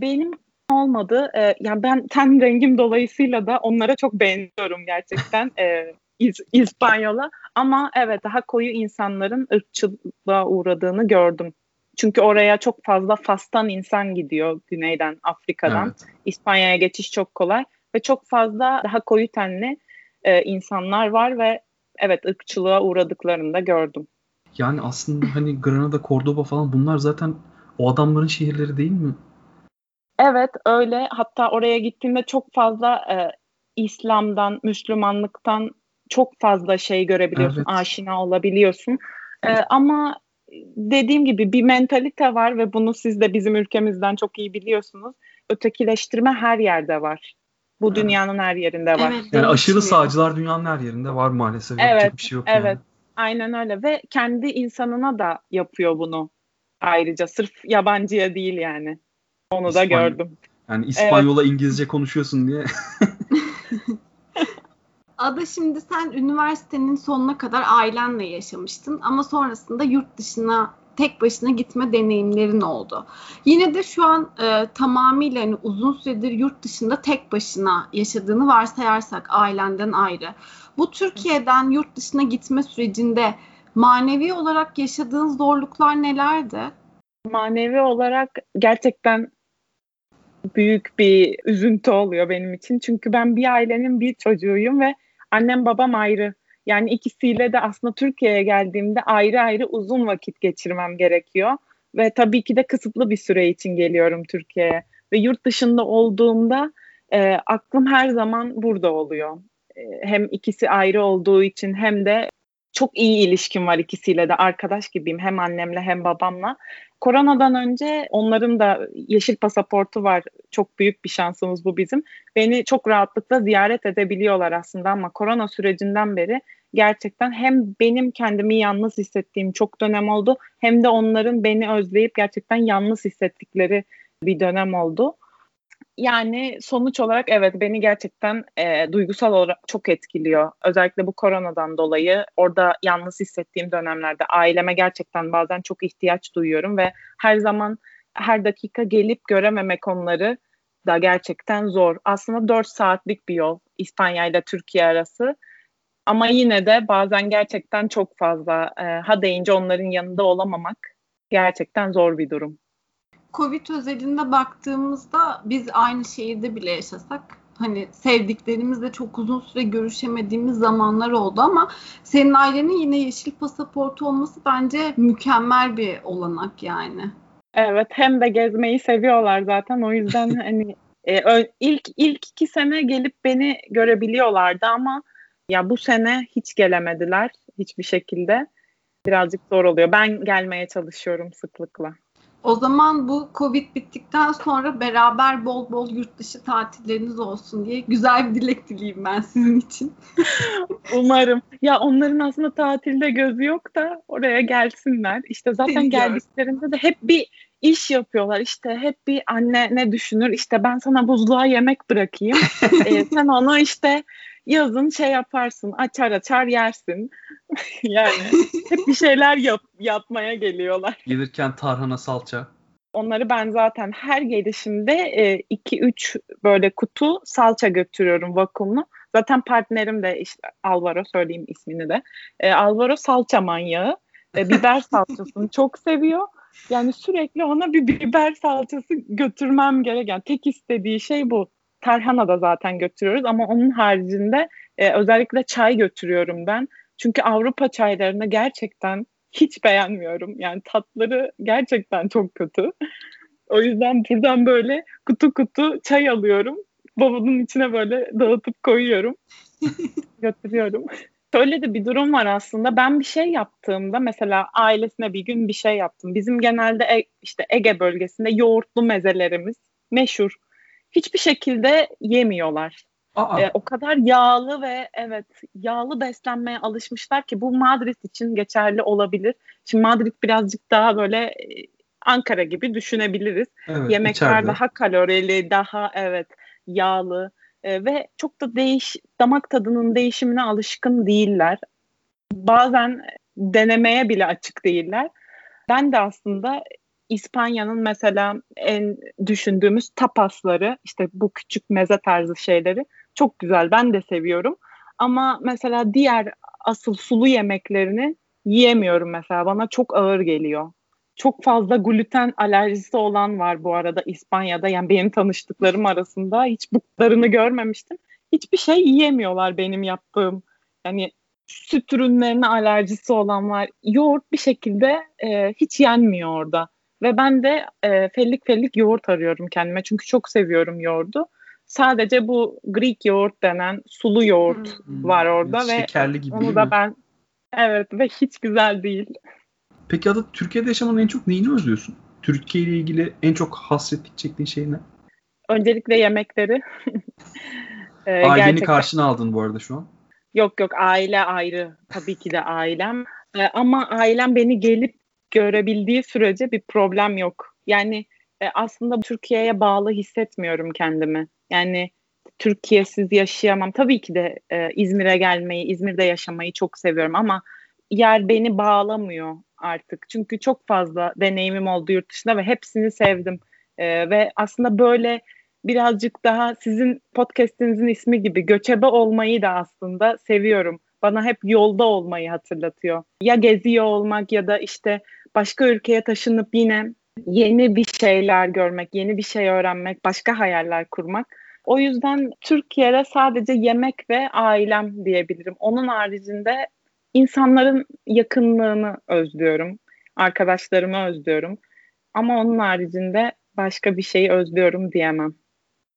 Benim olmadı. Ee, yani ben ten rengim dolayısıyla da onlara çok benziyorum gerçekten. ee, İz, İspanyol'a ama evet daha koyu insanların ırkçılığa uğradığını gördüm. Çünkü oraya çok fazla Fas'tan insan gidiyor güneyden Afrika'dan. Evet. İspanya'ya geçiş çok kolay ve çok fazla daha koyu tenli e, insanlar var ve evet ırkçılığa uğradıklarını da gördüm. Yani aslında hani Granada, Cordoba falan bunlar zaten o adamların şehirleri değil mi? Evet öyle. Hatta oraya gittiğinde çok fazla e, İslam'dan, Müslümanlıktan çok fazla şey görebiliyorsun, evet. aşina olabiliyorsun. E, ama dediğim gibi bir mentalite var ve bunu siz de bizim ülkemizden çok iyi biliyorsunuz. Ötekileştirme her yerde var. Bu evet. dünyanın her yerinde var. Evet, yani aşırı sağcılar dünyanın her yerinde var maalesef. Evet, Yapacak bir şey yok. Evet. Yani. Aynen öyle ve kendi insanına da yapıyor bunu ayrıca. Sırf yabancıya değil yani. Onu İspany- da gördüm. Yani İspanyola evet. İngilizce konuşuyorsun diye. Ada şimdi sen üniversitenin sonuna kadar ailenle yaşamıştın ama sonrasında yurt dışına tek başına gitme deneyimlerin oldu. Yine de şu an e, tamamıyla hani uzun süredir yurt dışında tek başına yaşadığını varsayarsak ailenden ayrı. Bu Türkiye'den yurt dışına gitme sürecinde manevi olarak yaşadığın zorluklar nelerdi? Manevi olarak gerçekten büyük bir üzüntü oluyor benim için. Çünkü ben bir ailenin bir çocuğuyum ve annem babam ayrı. Yani ikisiyle de aslında Türkiye'ye geldiğimde ayrı ayrı uzun vakit geçirmem gerekiyor. Ve tabii ki de kısıtlı bir süre için geliyorum Türkiye'ye. Ve yurt dışında olduğumda e, aklım her zaman burada oluyor. E, hem ikisi ayrı olduğu için hem de çok iyi ilişkim var ikisiyle de arkadaş gibiyim hem annemle hem babamla. Koronadan önce onların da yeşil pasaportu var. Çok büyük bir şansımız bu bizim. Beni çok rahatlıkla ziyaret edebiliyorlar aslında ama korona sürecinden beri gerçekten hem benim kendimi yalnız hissettiğim çok dönem oldu hem de onların beni özleyip gerçekten yalnız hissettikleri bir dönem oldu. Yani sonuç olarak evet beni gerçekten e, duygusal olarak çok etkiliyor. Özellikle bu koronadan dolayı orada yalnız hissettiğim dönemlerde aileme gerçekten bazen çok ihtiyaç duyuyorum ve her zaman her dakika gelip görememek onları da gerçekten zor. Aslında 4 saatlik bir yol İspanya ile Türkiye arası. Ama yine de bazen gerçekten çok fazla e, ha deyince onların yanında olamamak gerçekten zor bir durum. Covid özelinde baktığımızda biz aynı şehirde bile yaşasak hani sevdiklerimizle çok uzun süre görüşemediğimiz zamanlar oldu ama senin ailenin yine yeşil pasaportu olması bence mükemmel bir olanak yani. Evet hem de gezmeyi seviyorlar zaten o yüzden hani e, ilk ilk iki sene gelip beni görebiliyorlardı ama ya bu sene hiç gelemediler hiçbir şekilde. Birazcık zor oluyor. Ben gelmeye çalışıyorum sıklıkla. O zaman bu Covid bittikten sonra beraber bol bol yurt dışı tatilleriniz olsun diye güzel bir dilek dileyim ben sizin için. Umarım. Ya onların aslında tatilde gözü yok da oraya gelsinler. İşte zaten geldiklerinde de hep bir iş yapıyorlar. İşte hep bir anne ne düşünür? İşte ben sana buzluğa yemek bırakayım. ee, sen onu işte yazın şey yaparsın, açar açar yersin. yani hep bir şeyler yap, yapmaya geliyorlar. Gelirken tarhana salça. Onları ben zaten her gelişimde 2-3 e, böyle kutu salça götürüyorum vakumlu. Zaten partnerim de işte Alvaro söyleyeyim ismini de. E, Alvaro salça manyağı. E, biber salçasını çok seviyor. Yani sürekli ona bir biber salçası götürmem gereken tek istediği şey bu tarhana da zaten götürüyoruz ama onun haricinde e, özellikle çay götürüyorum ben. Çünkü Avrupa çaylarını gerçekten hiç beğenmiyorum. Yani tatları gerçekten çok kötü. O yüzden buradan böyle kutu kutu çay alıyorum. Bavulun içine böyle dağıtıp koyuyorum. götürüyorum. Şöyle de bir durum var aslında. Ben bir şey yaptığımda mesela ailesine bir gün bir şey yaptım. Bizim genelde e, işte Ege bölgesinde yoğurtlu mezelerimiz meşhur hiçbir şekilde yemiyorlar. Ee, o kadar yağlı ve evet yağlı beslenmeye alışmışlar ki bu Madrid için geçerli olabilir. Şimdi Madrid birazcık daha böyle e, Ankara gibi düşünebiliriz. Evet, Yemekler içeride. daha kalorili, daha evet yağlı e, ve çok da değiş damak tadının değişimine alışkın değiller. Bazen denemeye bile açık değiller. Ben de aslında İspanya'nın mesela en düşündüğümüz tapasları işte bu küçük meze tarzı şeyleri çok güzel. Ben de seviyorum. Ama mesela diğer asıl sulu yemeklerini yiyemiyorum mesela. Bana çok ağır geliyor. Çok fazla gluten alerjisi olan var bu arada İspanya'da. Yani benim tanıştıklarım arasında hiç buklarını görmemiştim. Hiçbir şey yiyemiyorlar benim yaptığım. Yani süt ürünlerine alerjisi olan var. Yoğurt bir şekilde e, hiç yenmiyor orada. Ve ben de e, fellik fellik yoğurt arıyorum kendime. Çünkü çok seviyorum yoğurdu. Sadece bu Greek yoğurt denen sulu yoğurt hmm. var orada hmm. ve Şekerli gibi onu da ben evet ve hiç güzel değil. Peki Ada Türkiye'de yaşamanın en çok neyini özlüyorsun? Türkiye ile ilgili en çok hasretlik çektiğin şey ne? Öncelikle yemekleri. ee, Aileni gerçekten... karşına aldın bu arada şu an. Yok yok aile ayrı. Tabii ki de ailem. Ee, ama ailem beni gelip görebildiği sürece bir problem yok. Yani e, aslında Türkiye'ye bağlı hissetmiyorum kendimi. Yani Türkiye'siz yaşayamam. Tabii ki de e, İzmir'e gelmeyi, İzmir'de yaşamayı çok seviyorum ama yer beni bağlamıyor artık. Çünkü çok fazla deneyimim oldu yurt dışında ve hepsini sevdim. E, ve aslında böyle birazcık daha sizin podcast'inizin ismi gibi göçebe olmayı da aslında seviyorum. Bana hep yolda olmayı hatırlatıyor. Ya geziyor olmak ya da işte başka ülkeye taşınıp yine yeni bir şeyler görmek, yeni bir şey öğrenmek, başka hayaller kurmak. O yüzden Türkiye'de sadece yemek ve ailem diyebilirim. Onun haricinde insanların yakınlığını özlüyorum. Arkadaşlarımı özlüyorum. Ama onun haricinde başka bir şeyi özlüyorum diyemem.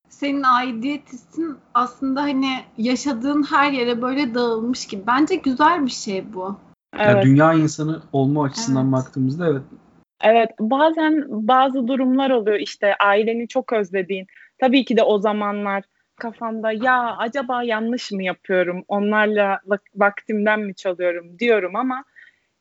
Senin aidiyet hissin aslında hani yaşadığın her yere böyle dağılmış gibi. Bence güzel bir şey bu. Evet. Yani dünya insanı olma açısından evet. baktığımızda evet. Evet bazen bazı durumlar oluyor işte aileni çok özlediğin. Tabii ki de o zamanlar kafamda ya acaba yanlış mı yapıyorum onlarla vaktimden mi çalıyorum diyorum ama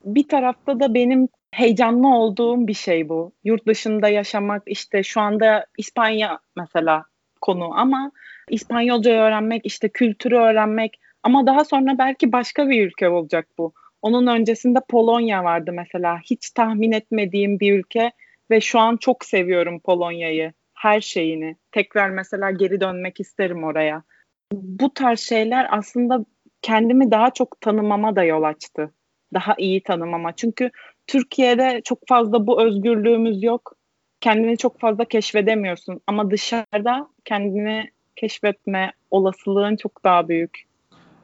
bir tarafta da benim heyecanlı olduğum bir şey bu. Yurt dışında yaşamak işte şu anda İspanya mesela konu ama İspanyolca öğrenmek işte kültürü öğrenmek ama daha sonra belki başka bir ülke olacak bu. Onun öncesinde Polonya vardı mesela. Hiç tahmin etmediğim bir ülke ve şu an çok seviyorum Polonya'yı. Her şeyini. Tekrar mesela geri dönmek isterim oraya. Bu tarz şeyler aslında kendimi daha çok tanımama da yol açtı. Daha iyi tanımama. Çünkü Türkiye'de çok fazla bu özgürlüğümüz yok. Kendini çok fazla keşfedemiyorsun ama dışarıda kendini keşfetme olasılığın çok daha büyük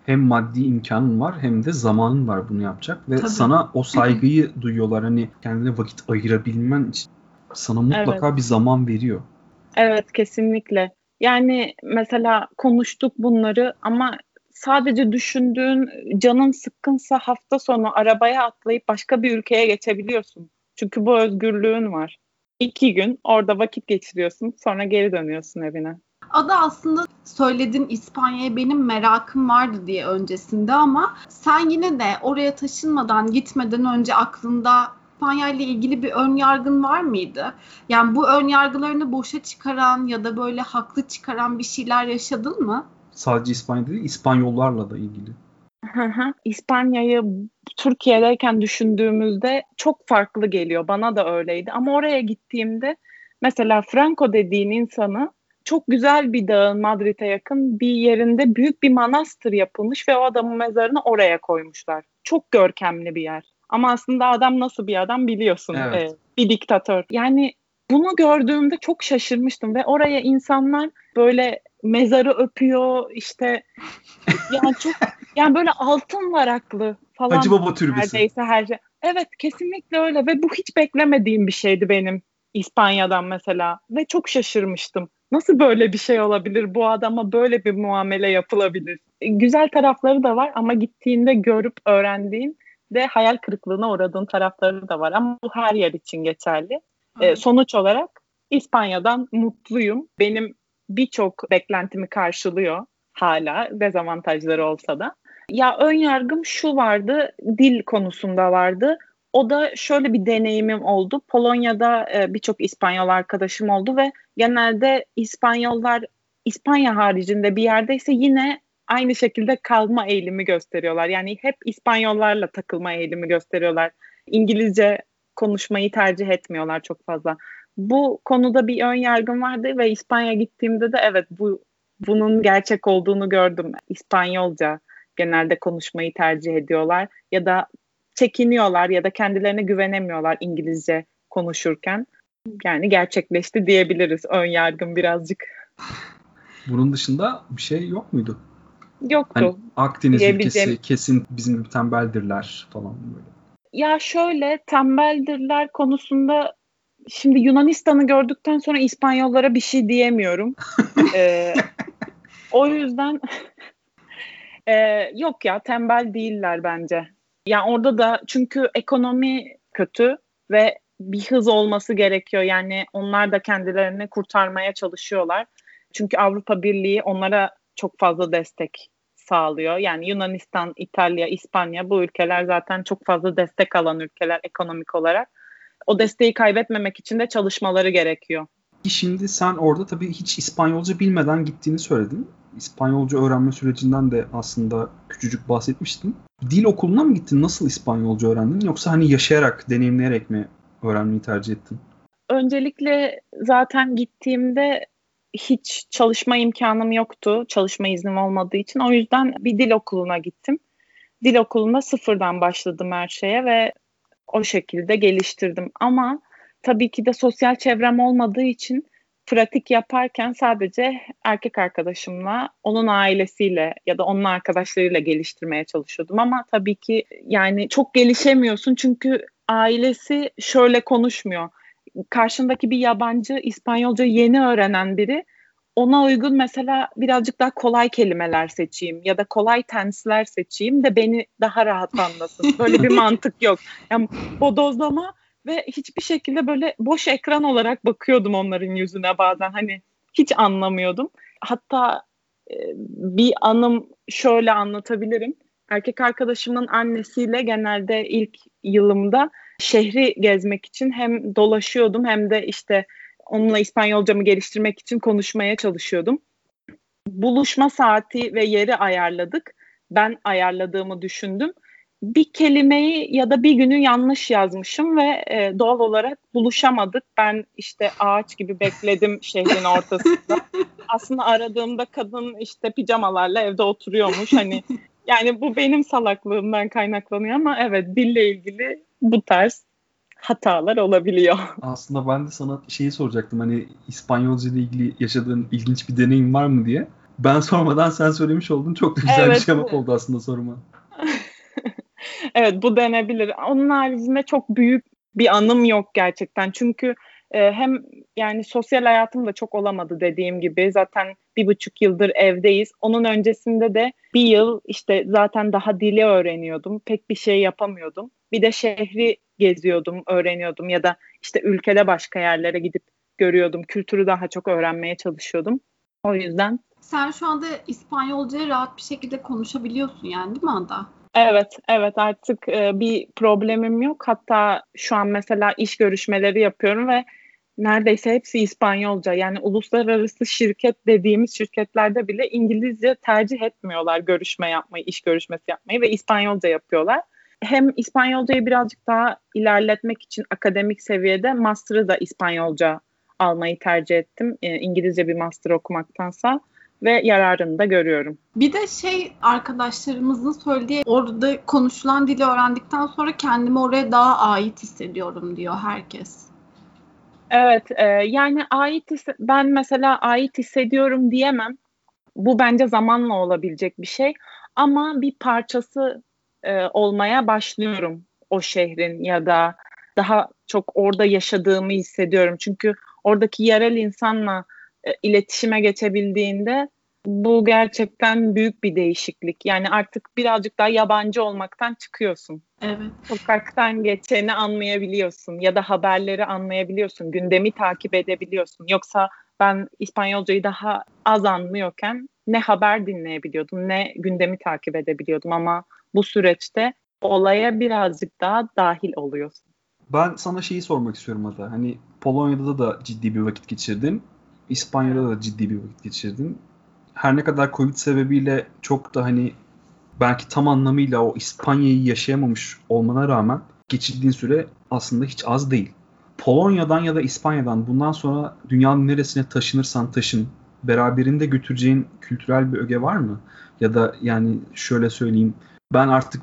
hem maddi imkanın var hem de zamanın var bunu yapacak ve Tabii. sana o saygıyı duyuyorlar hani kendine vakit ayırabilmen için sana mutlaka evet. bir zaman veriyor. Evet kesinlikle. Yani mesela konuştuk bunları ama sadece düşündüğün canın sıkkınsa hafta sonu arabaya atlayıp başka bir ülkeye geçebiliyorsun. Çünkü bu özgürlüğün var. İki gün orada vakit geçiriyorsun sonra geri dönüyorsun evine. Adı aslında söyledin İspanya'ya benim merakım vardı diye öncesinde ama sen yine de oraya taşınmadan gitmeden önce aklında İspanya ile ilgili bir ön yargın var mıydı? Yani bu ön yargılarını boşa çıkaran ya da böyle haklı çıkaran bir şeyler yaşadın mı? Sadece İspanya değil, İspanyollarla da ilgili. İspanya'yı Türkiye'deyken düşündüğümüzde çok farklı geliyor. Bana da öyleydi. Ama oraya gittiğimde mesela Franco dediğin insanı çok güzel bir dağın Madrid'e yakın bir yerinde büyük bir manastır yapılmış ve o adamın mezarını oraya koymuşlar. Çok görkemli bir yer. Ama aslında adam nasıl bir adam biliyorsun. Evet. Ee, bir diktatör. Yani bunu gördüğümde çok şaşırmıştım ve oraya insanlar böyle mezarı öpüyor işte yani çok yani böyle altın varaklı falan. Hacı Baba türbesi. Neredeyse her şey. Evet kesinlikle öyle ve bu hiç beklemediğim bir şeydi benim İspanya'dan mesela ve çok şaşırmıştım. Nasıl böyle bir şey olabilir? Bu adama böyle bir muamele yapılabilir. E, güzel tarafları da var ama gittiğinde görüp öğrendiğin de hayal kırıklığına uğradığın tarafları da var. Ama bu her yer için geçerli. E, sonuç olarak İspanya'dan mutluyum. Benim birçok beklentimi karşılıyor hala dezavantajları olsa da. Ya ön yargım şu vardı, dil konusunda vardı. O da şöyle bir deneyimim oldu. Polonya'da e, birçok İspanyol arkadaşım oldu ve genelde İspanyollar İspanya haricinde bir yerdeyse yine aynı şekilde kalma eğilimi gösteriyorlar. Yani hep İspanyollarla takılma eğilimi gösteriyorlar. İngilizce konuşmayı tercih etmiyorlar çok fazla. Bu konuda bir ön yargım vardı ve İspanya gittiğimde de evet bu bunun gerçek olduğunu gördüm. İspanyolca genelde konuşmayı tercih ediyorlar ya da çekiniyorlar ya da kendilerine güvenemiyorlar İngilizce konuşurken. Yani gerçekleşti diyebiliriz ön yargım birazcık. Bunun dışında bir şey yok muydu? Yoktu. Hani Akdeniz ülkesi kesin bizim tembeldirler falan böyle. Ya şöyle tembeldirler konusunda şimdi Yunanistan'ı gördükten sonra İspanyollara bir şey diyemiyorum. ee, o yüzden e, yok ya tembel değiller bence. Yani orada da çünkü ekonomi kötü ve bir hız olması gerekiyor. Yani onlar da kendilerini kurtarmaya çalışıyorlar. Çünkü Avrupa Birliği onlara çok fazla destek sağlıyor. Yani Yunanistan, İtalya, İspanya bu ülkeler zaten çok fazla destek alan ülkeler ekonomik olarak. O desteği kaybetmemek için de çalışmaları gerekiyor. Şimdi sen orada tabii hiç İspanyolca bilmeden gittiğini söyledin. İspanyolca öğrenme sürecinden de aslında küçücük bahsetmiştin. Dil okuluna mı gittin? Nasıl İspanyolca öğrendin? Yoksa hani yaşayarak, deneyimleyerek mi öğrenmeyi tercih ettin? Öncelikle zaten gittiğimde hiç çalışma imkanım yoktu. Çalışma iznim olmadığı için. O yüzden bir dil okuluna gittim. Dil okulunda sıfırdan başladım her şeye ve o şekilde geliştirdim. Ama tabii ki de sosyal çevrem olmadığı için pratik yaparken sadece erkek arkadaşımla, onun ailesiyle ya da onun arkadaşlarıyla geliştirmeye çalışıyordum. Ama tabii ki yani çok gelişemiyorsun çünkü ailesi şöyle konuşmuyor. Karşındaki bir yabancı İspanyolca yeni öğrenen biri ona uygun mesela birazcık daha kolay kelimeler seçeyim ya da kolay tensler seçeyim de beni daha rahat anlasın. Böyle bir mantık yok. Yani bodozlama ve hiçbir şekilde böyle boş ekran olarak bakıyordum onların yüzüne bazen hani hiç anlamıyordum. Hatta e, bir anım şöyle anlatabilirim. Erkek arkadaşımın annesiyle genelde ilk yılımda şehri gezmek için hem dolaşıyordum hem de işte onunla İspanyolcamı geliştirmek için konuşmaya çalışıyordum. Buluşma saati ve yeri ayarladık. Ben ayarladığımı düşündüm. Bir kelimeyi ya da bir günü yanlış yazmışım ve e, doğal olarak buluşamadık. Ben işte ağaç gibi bekledim şehrin ortasında. Aslında aradığımda kadın işte pijamalarla evde oturuyormuş. Hani yani bu benim salaklığımdan kaynaklanıyor ama evet dille ilgili bu tarz hatalar olabiliyor. Aslında ben de sana şeyi soracaktım hani İspanyolca ile ilgili yaşadığın ilginç bir deneyim var mı diye. Ben sormadan sen söylemiş oldun. Çok da güzel evet, bir cevap oldu aslında soruma. evet bu denebilir. Onun haricinde çok büyük bir anım yok gerçekten. Çünkü e, hem yani sosyal hayatım da çok olamadı dediğim gibi. Zaten bir buçuk yıldır evdeyiz. Onun öncesinde de bir yıl işte zaten daha dili öğreniyordum. Pek bir şey yapamıyordum. Bir de şehri geziyordum, öğreniyordum ya da işte ülkede başka yerlere gidip görüyordum. Kültürü daha çok öğrenmeye çalışıyordum. O yüzden. Sen şu anda İspanyolca rahat bir şekilde konuşabiliyorsun yani değil mi Ada? Evet, evet artık e, bir problemim yok. Hatta şu an mesela iş görüşmeleri yapıyorum ve neredeyse hepsi İspanyolca. Yani uluslararası şirket dediğimiz şirketlerde bile İngilizce tercih etmiyorlar görüşme yapmayı, iş görüşmesi yapmayı ve İspanyolca yapıyorlar hem İspanyolcayı birazcık daha ilerletmek için akademik seviyede master'ı da İspanyolca almayı tercih ettim. E, İngilizce bir master okumaktansa ve yararını da görüyorum. Bir de şey arkadaşlarımızın söylediği orada konuşulan dili öğrendikten sonra kendimi oraya daha ait hissediyorum diyor herkes. Evet e, yani ait ben mesela ait hissediyorum diyemem. Bu bence zamanla olabilecek bir şey ama bir parçası e, olmaya başlıyorum o şehrin ya da daha çok orada yaşadığımı hissediyorum. Çünkü oradaki yerel insanla e, iletişime geçebildiğinde bu gerçekten büyük bir değişiklik. Yani artık birazcık daha yabancı olmaktan çıkıyorsun. Evet. Sokaktan geçeni anlayabiliyorsun ya da haberleri anlayabiliyorsun, gündemi takip edebiliyorsun. Yoksa ben İspanyolcayı daha az anlıyorken ne haber dinleyebiliyordum ne gündemi takip edebiliyordum ama bu süreçte olaya birazcık daha dahil oluyorsun. Ben sana şeyi sormak istiyorum Ada. Hani Polonya'da da ciddi bir vakit geçirdin. İspanya'da da ciddi bir vakit geçirdin. Her ne kadar Covid sebebiyle çok da hani belki tam anlamıyla o İspanya'yı yaşayamamış olmana rağmen geçirdiğin süre aslında hiç az değil. Polonya'dan ya da İspanya'dan bundan sonra dünyanın neresine taşınırsan taşın beraberinde götüreceğin kültürel bir öge var mı? Ya da yani şöyle söyleyeyim ben artık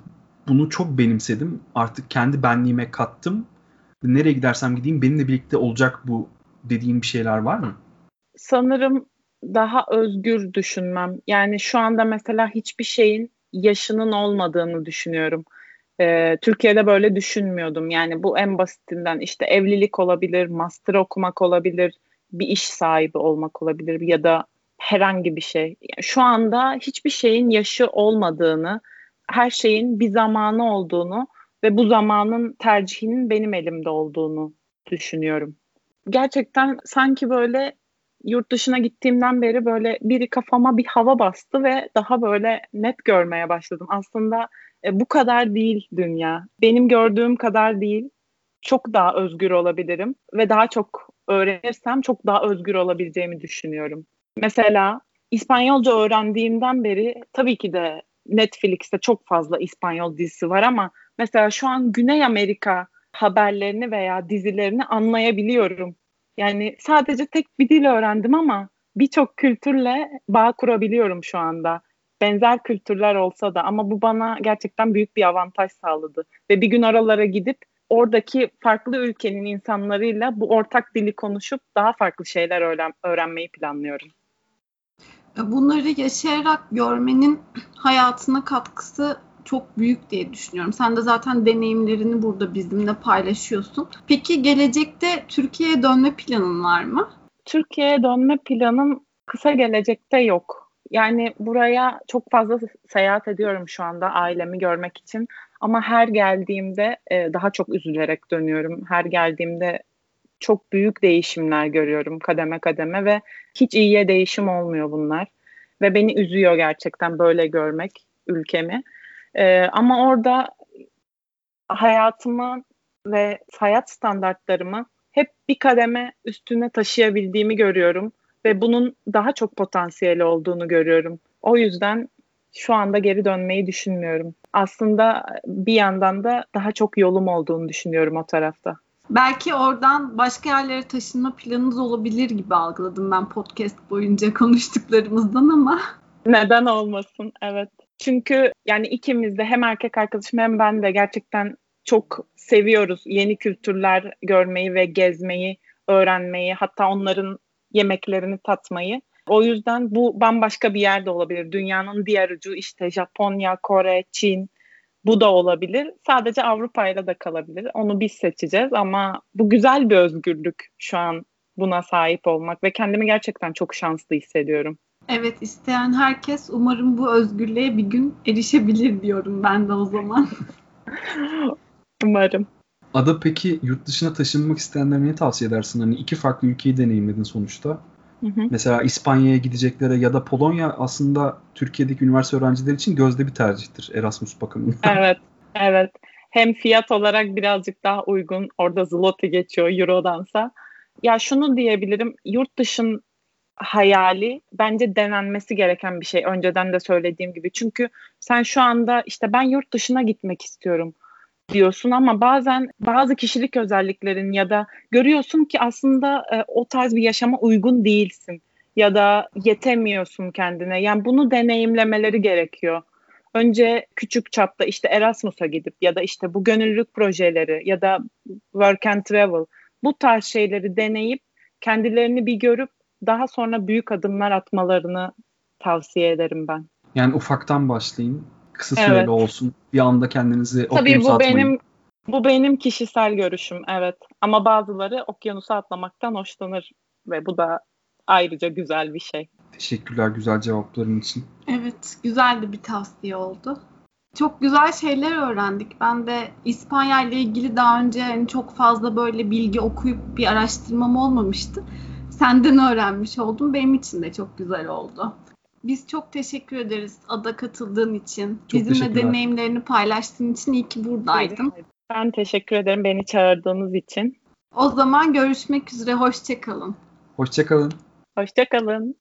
bunu çok benimsedim. Artık kendi benliğime kattım. Nereye gidersem gideyim benimle birlikte olacak bu dediğim bir şeyler var mı? Sanırım daha özgür düşünmem. Yani şu anda mesela hiçbir şeyin yaşının olmadığını düşünüyorum. Ee, Türkiye'de böyle düşünmüyordum. Yani bu en basitinden işte evlilik olabilir, master okumak olabilir, bir iş sahibi olmak olabilir ya da herhangi bir şey. Şu anda hiçbir şeyin yaşı olmadığını, her şeyin bir zamanı olduğunu ve bu zamanın tercihinin benim elimde olduğunu düşünüyorum. Gerçekten sanki böyle yurt dışına gittiğimden beri böyle biri kafama bir hava bastı ve daha böyle net görmeye başladım. Aslında e, bu kadar değil dünya. Benim gördüğüm kadar değil. Çok daha özgür olabilirim ve daha çok öğrenirsem çok daha özgür olabileceğimi düşünüyorum. Mesela İspanyolca öğrendiğimden beri tabii ki de Netflix'te çok fazla İspanyol dizisi var ama mesela şu an Güney Amerika haberlerini veya dizilerini anlayabiliyorum. Yani sadece tek bir dil öğrendim ama birçok kültürle bağ kurabiliyorum şu anda. Benzer kültürler olsa da ama bu bana gerçekten büyük bir avantaj sağladı. Ve bir gün oralara gidip oradaki farklı ülkenin insanlarıyla bu ortak dili konuşup daha farklı şeyler öğren öğrenmeyi planlıyorum. Bunları yaşayarak görmenin hayatına katkısı çok büyük diye düşünüyorum. Sen de zaten deneyimlerini burada bizimle paylaşıyorsun. Peki gelecekte Türkiye'ye dönme planın var mı? Türkiye'ye dönme planım kısa gelecekte yok. Yani buraya çok fazla seyahat ediyorum şu anda ailemi görmek için. Ama her geldiğimde e, daha çok üzülerek dönüyorum. Her geldiğimde çok büyük değişimler görüyorum kademe kademe ve hiç iyiye değişim olmuyor bunlar. Ve beni üzüyor gerçekten böyle görmek ülkemi. E, ama orada hayatımı ve hayat standartlarımı hep bir kademe üstüne taşıyabildiğimi görüyorum ve bunun daha çok potansiyeli olduğunu görüyorum. O yüzden şu anda geri dönmeyi düşünmüyorum. Aslında bir yandan da daha çok yolum olduğunu düşünüyorum o tarafta. Belki oradan başka yerlere taşınma planınız olabilir gibi algıladım ben podcast boyunca konuştuklarımızdan ama. Neden olmasın? Evet. Çünkü yani ikimiz de hem erkek arkadaşım hem ben de gerçekten çok seviyoruz yeni kültürler görmeyi ve gezmeyi, öğrenmeyi, hatta onların yemeklerini tatmayı. O yüzden bu bambaşka bir yerde olabilir. Dünyanın diğer ucu işte Japonya, Kore, Çin bu da olabilir. Sadece Avrupa ile de kalabilir. Onu biz seçeceğiz ama bu güzel bir özgürlük şu an buna sahip olmak ve kendimi gerçekten çok şanslı hissediyorum. Evet isteyen herkes umarım bu özgürlüğe bir gün erişebilir diyorum ben de o zaman. umarım. Ada peki yurt dışına taşınmak isteyenlere ne tavsiye edersin? Hani iki farklı ülkeyi deneyimledin sonuçta. Hı hı. Mesela İspanya'ya gideceklere ya da Polonya aslında Türkiye'deki üniversite öğrencileri için gözde bir tercihtir Erasmus bakımından. Evet, evet. Hem fiyat olarak birazcık daha uygun. Orada zloty geçiyor Euro'dansa. Ya şunu diyebilirim. Yurt dışın hayali bence denenmesi gereken bir şey. Önceden de söylediğim gibi. Çünkü sen şu anda işte ben yurt dışına gitmek istiyorum diyorsun ama bazen bazı kişilik özelliklerin ya da görüyorsun ki aslında e, o tarz bir yaşama uygun değilsin ya da yetemiyorsun kendine. Yani bunu deneyimlemeleri gerekiyor. Önce küçük çapta işte Erasmus'a gidip ya da işte bu gönüllülük projeleri ya da work and travel bu tarz şeyleri deneyip kendilerini bir görüp daha sonra büyük adımlar atmalarını tavsiye ederim ben. Yani ufaktan başlayın. Kısa süreli evet. olsun. Bir anda kendinizi Tabii okyanusa bu atmayın. benim bu benim kişisel görüşüm evet. Ama bazıları okyanusa atlamaktan hoşlanır ve bu da ayrıca güzel bir şey. Teşekkürler güzel cevapların için. Evet, güzel de bir tavsiye oldu. Çok güzel şeyler öğrendik. Ben de İspanya ile ilgili daha önce yani çok fazla böyle bilgi okuyup bir araştırmam olmamıştı. Senden öğrenmiş oldum. Benim için de çok güzel oldu. Biz çok teşekkür ederiz Ada katıldığın için. Çok Bizimle deneyimlerini paylaştığın için iyi ki buradaydın. Ben teşekkür ederim beni çağırdığınız için. O zaman görüşmek üzere. Hoşçakalın. Hoşçakalın. Hoşçakalın.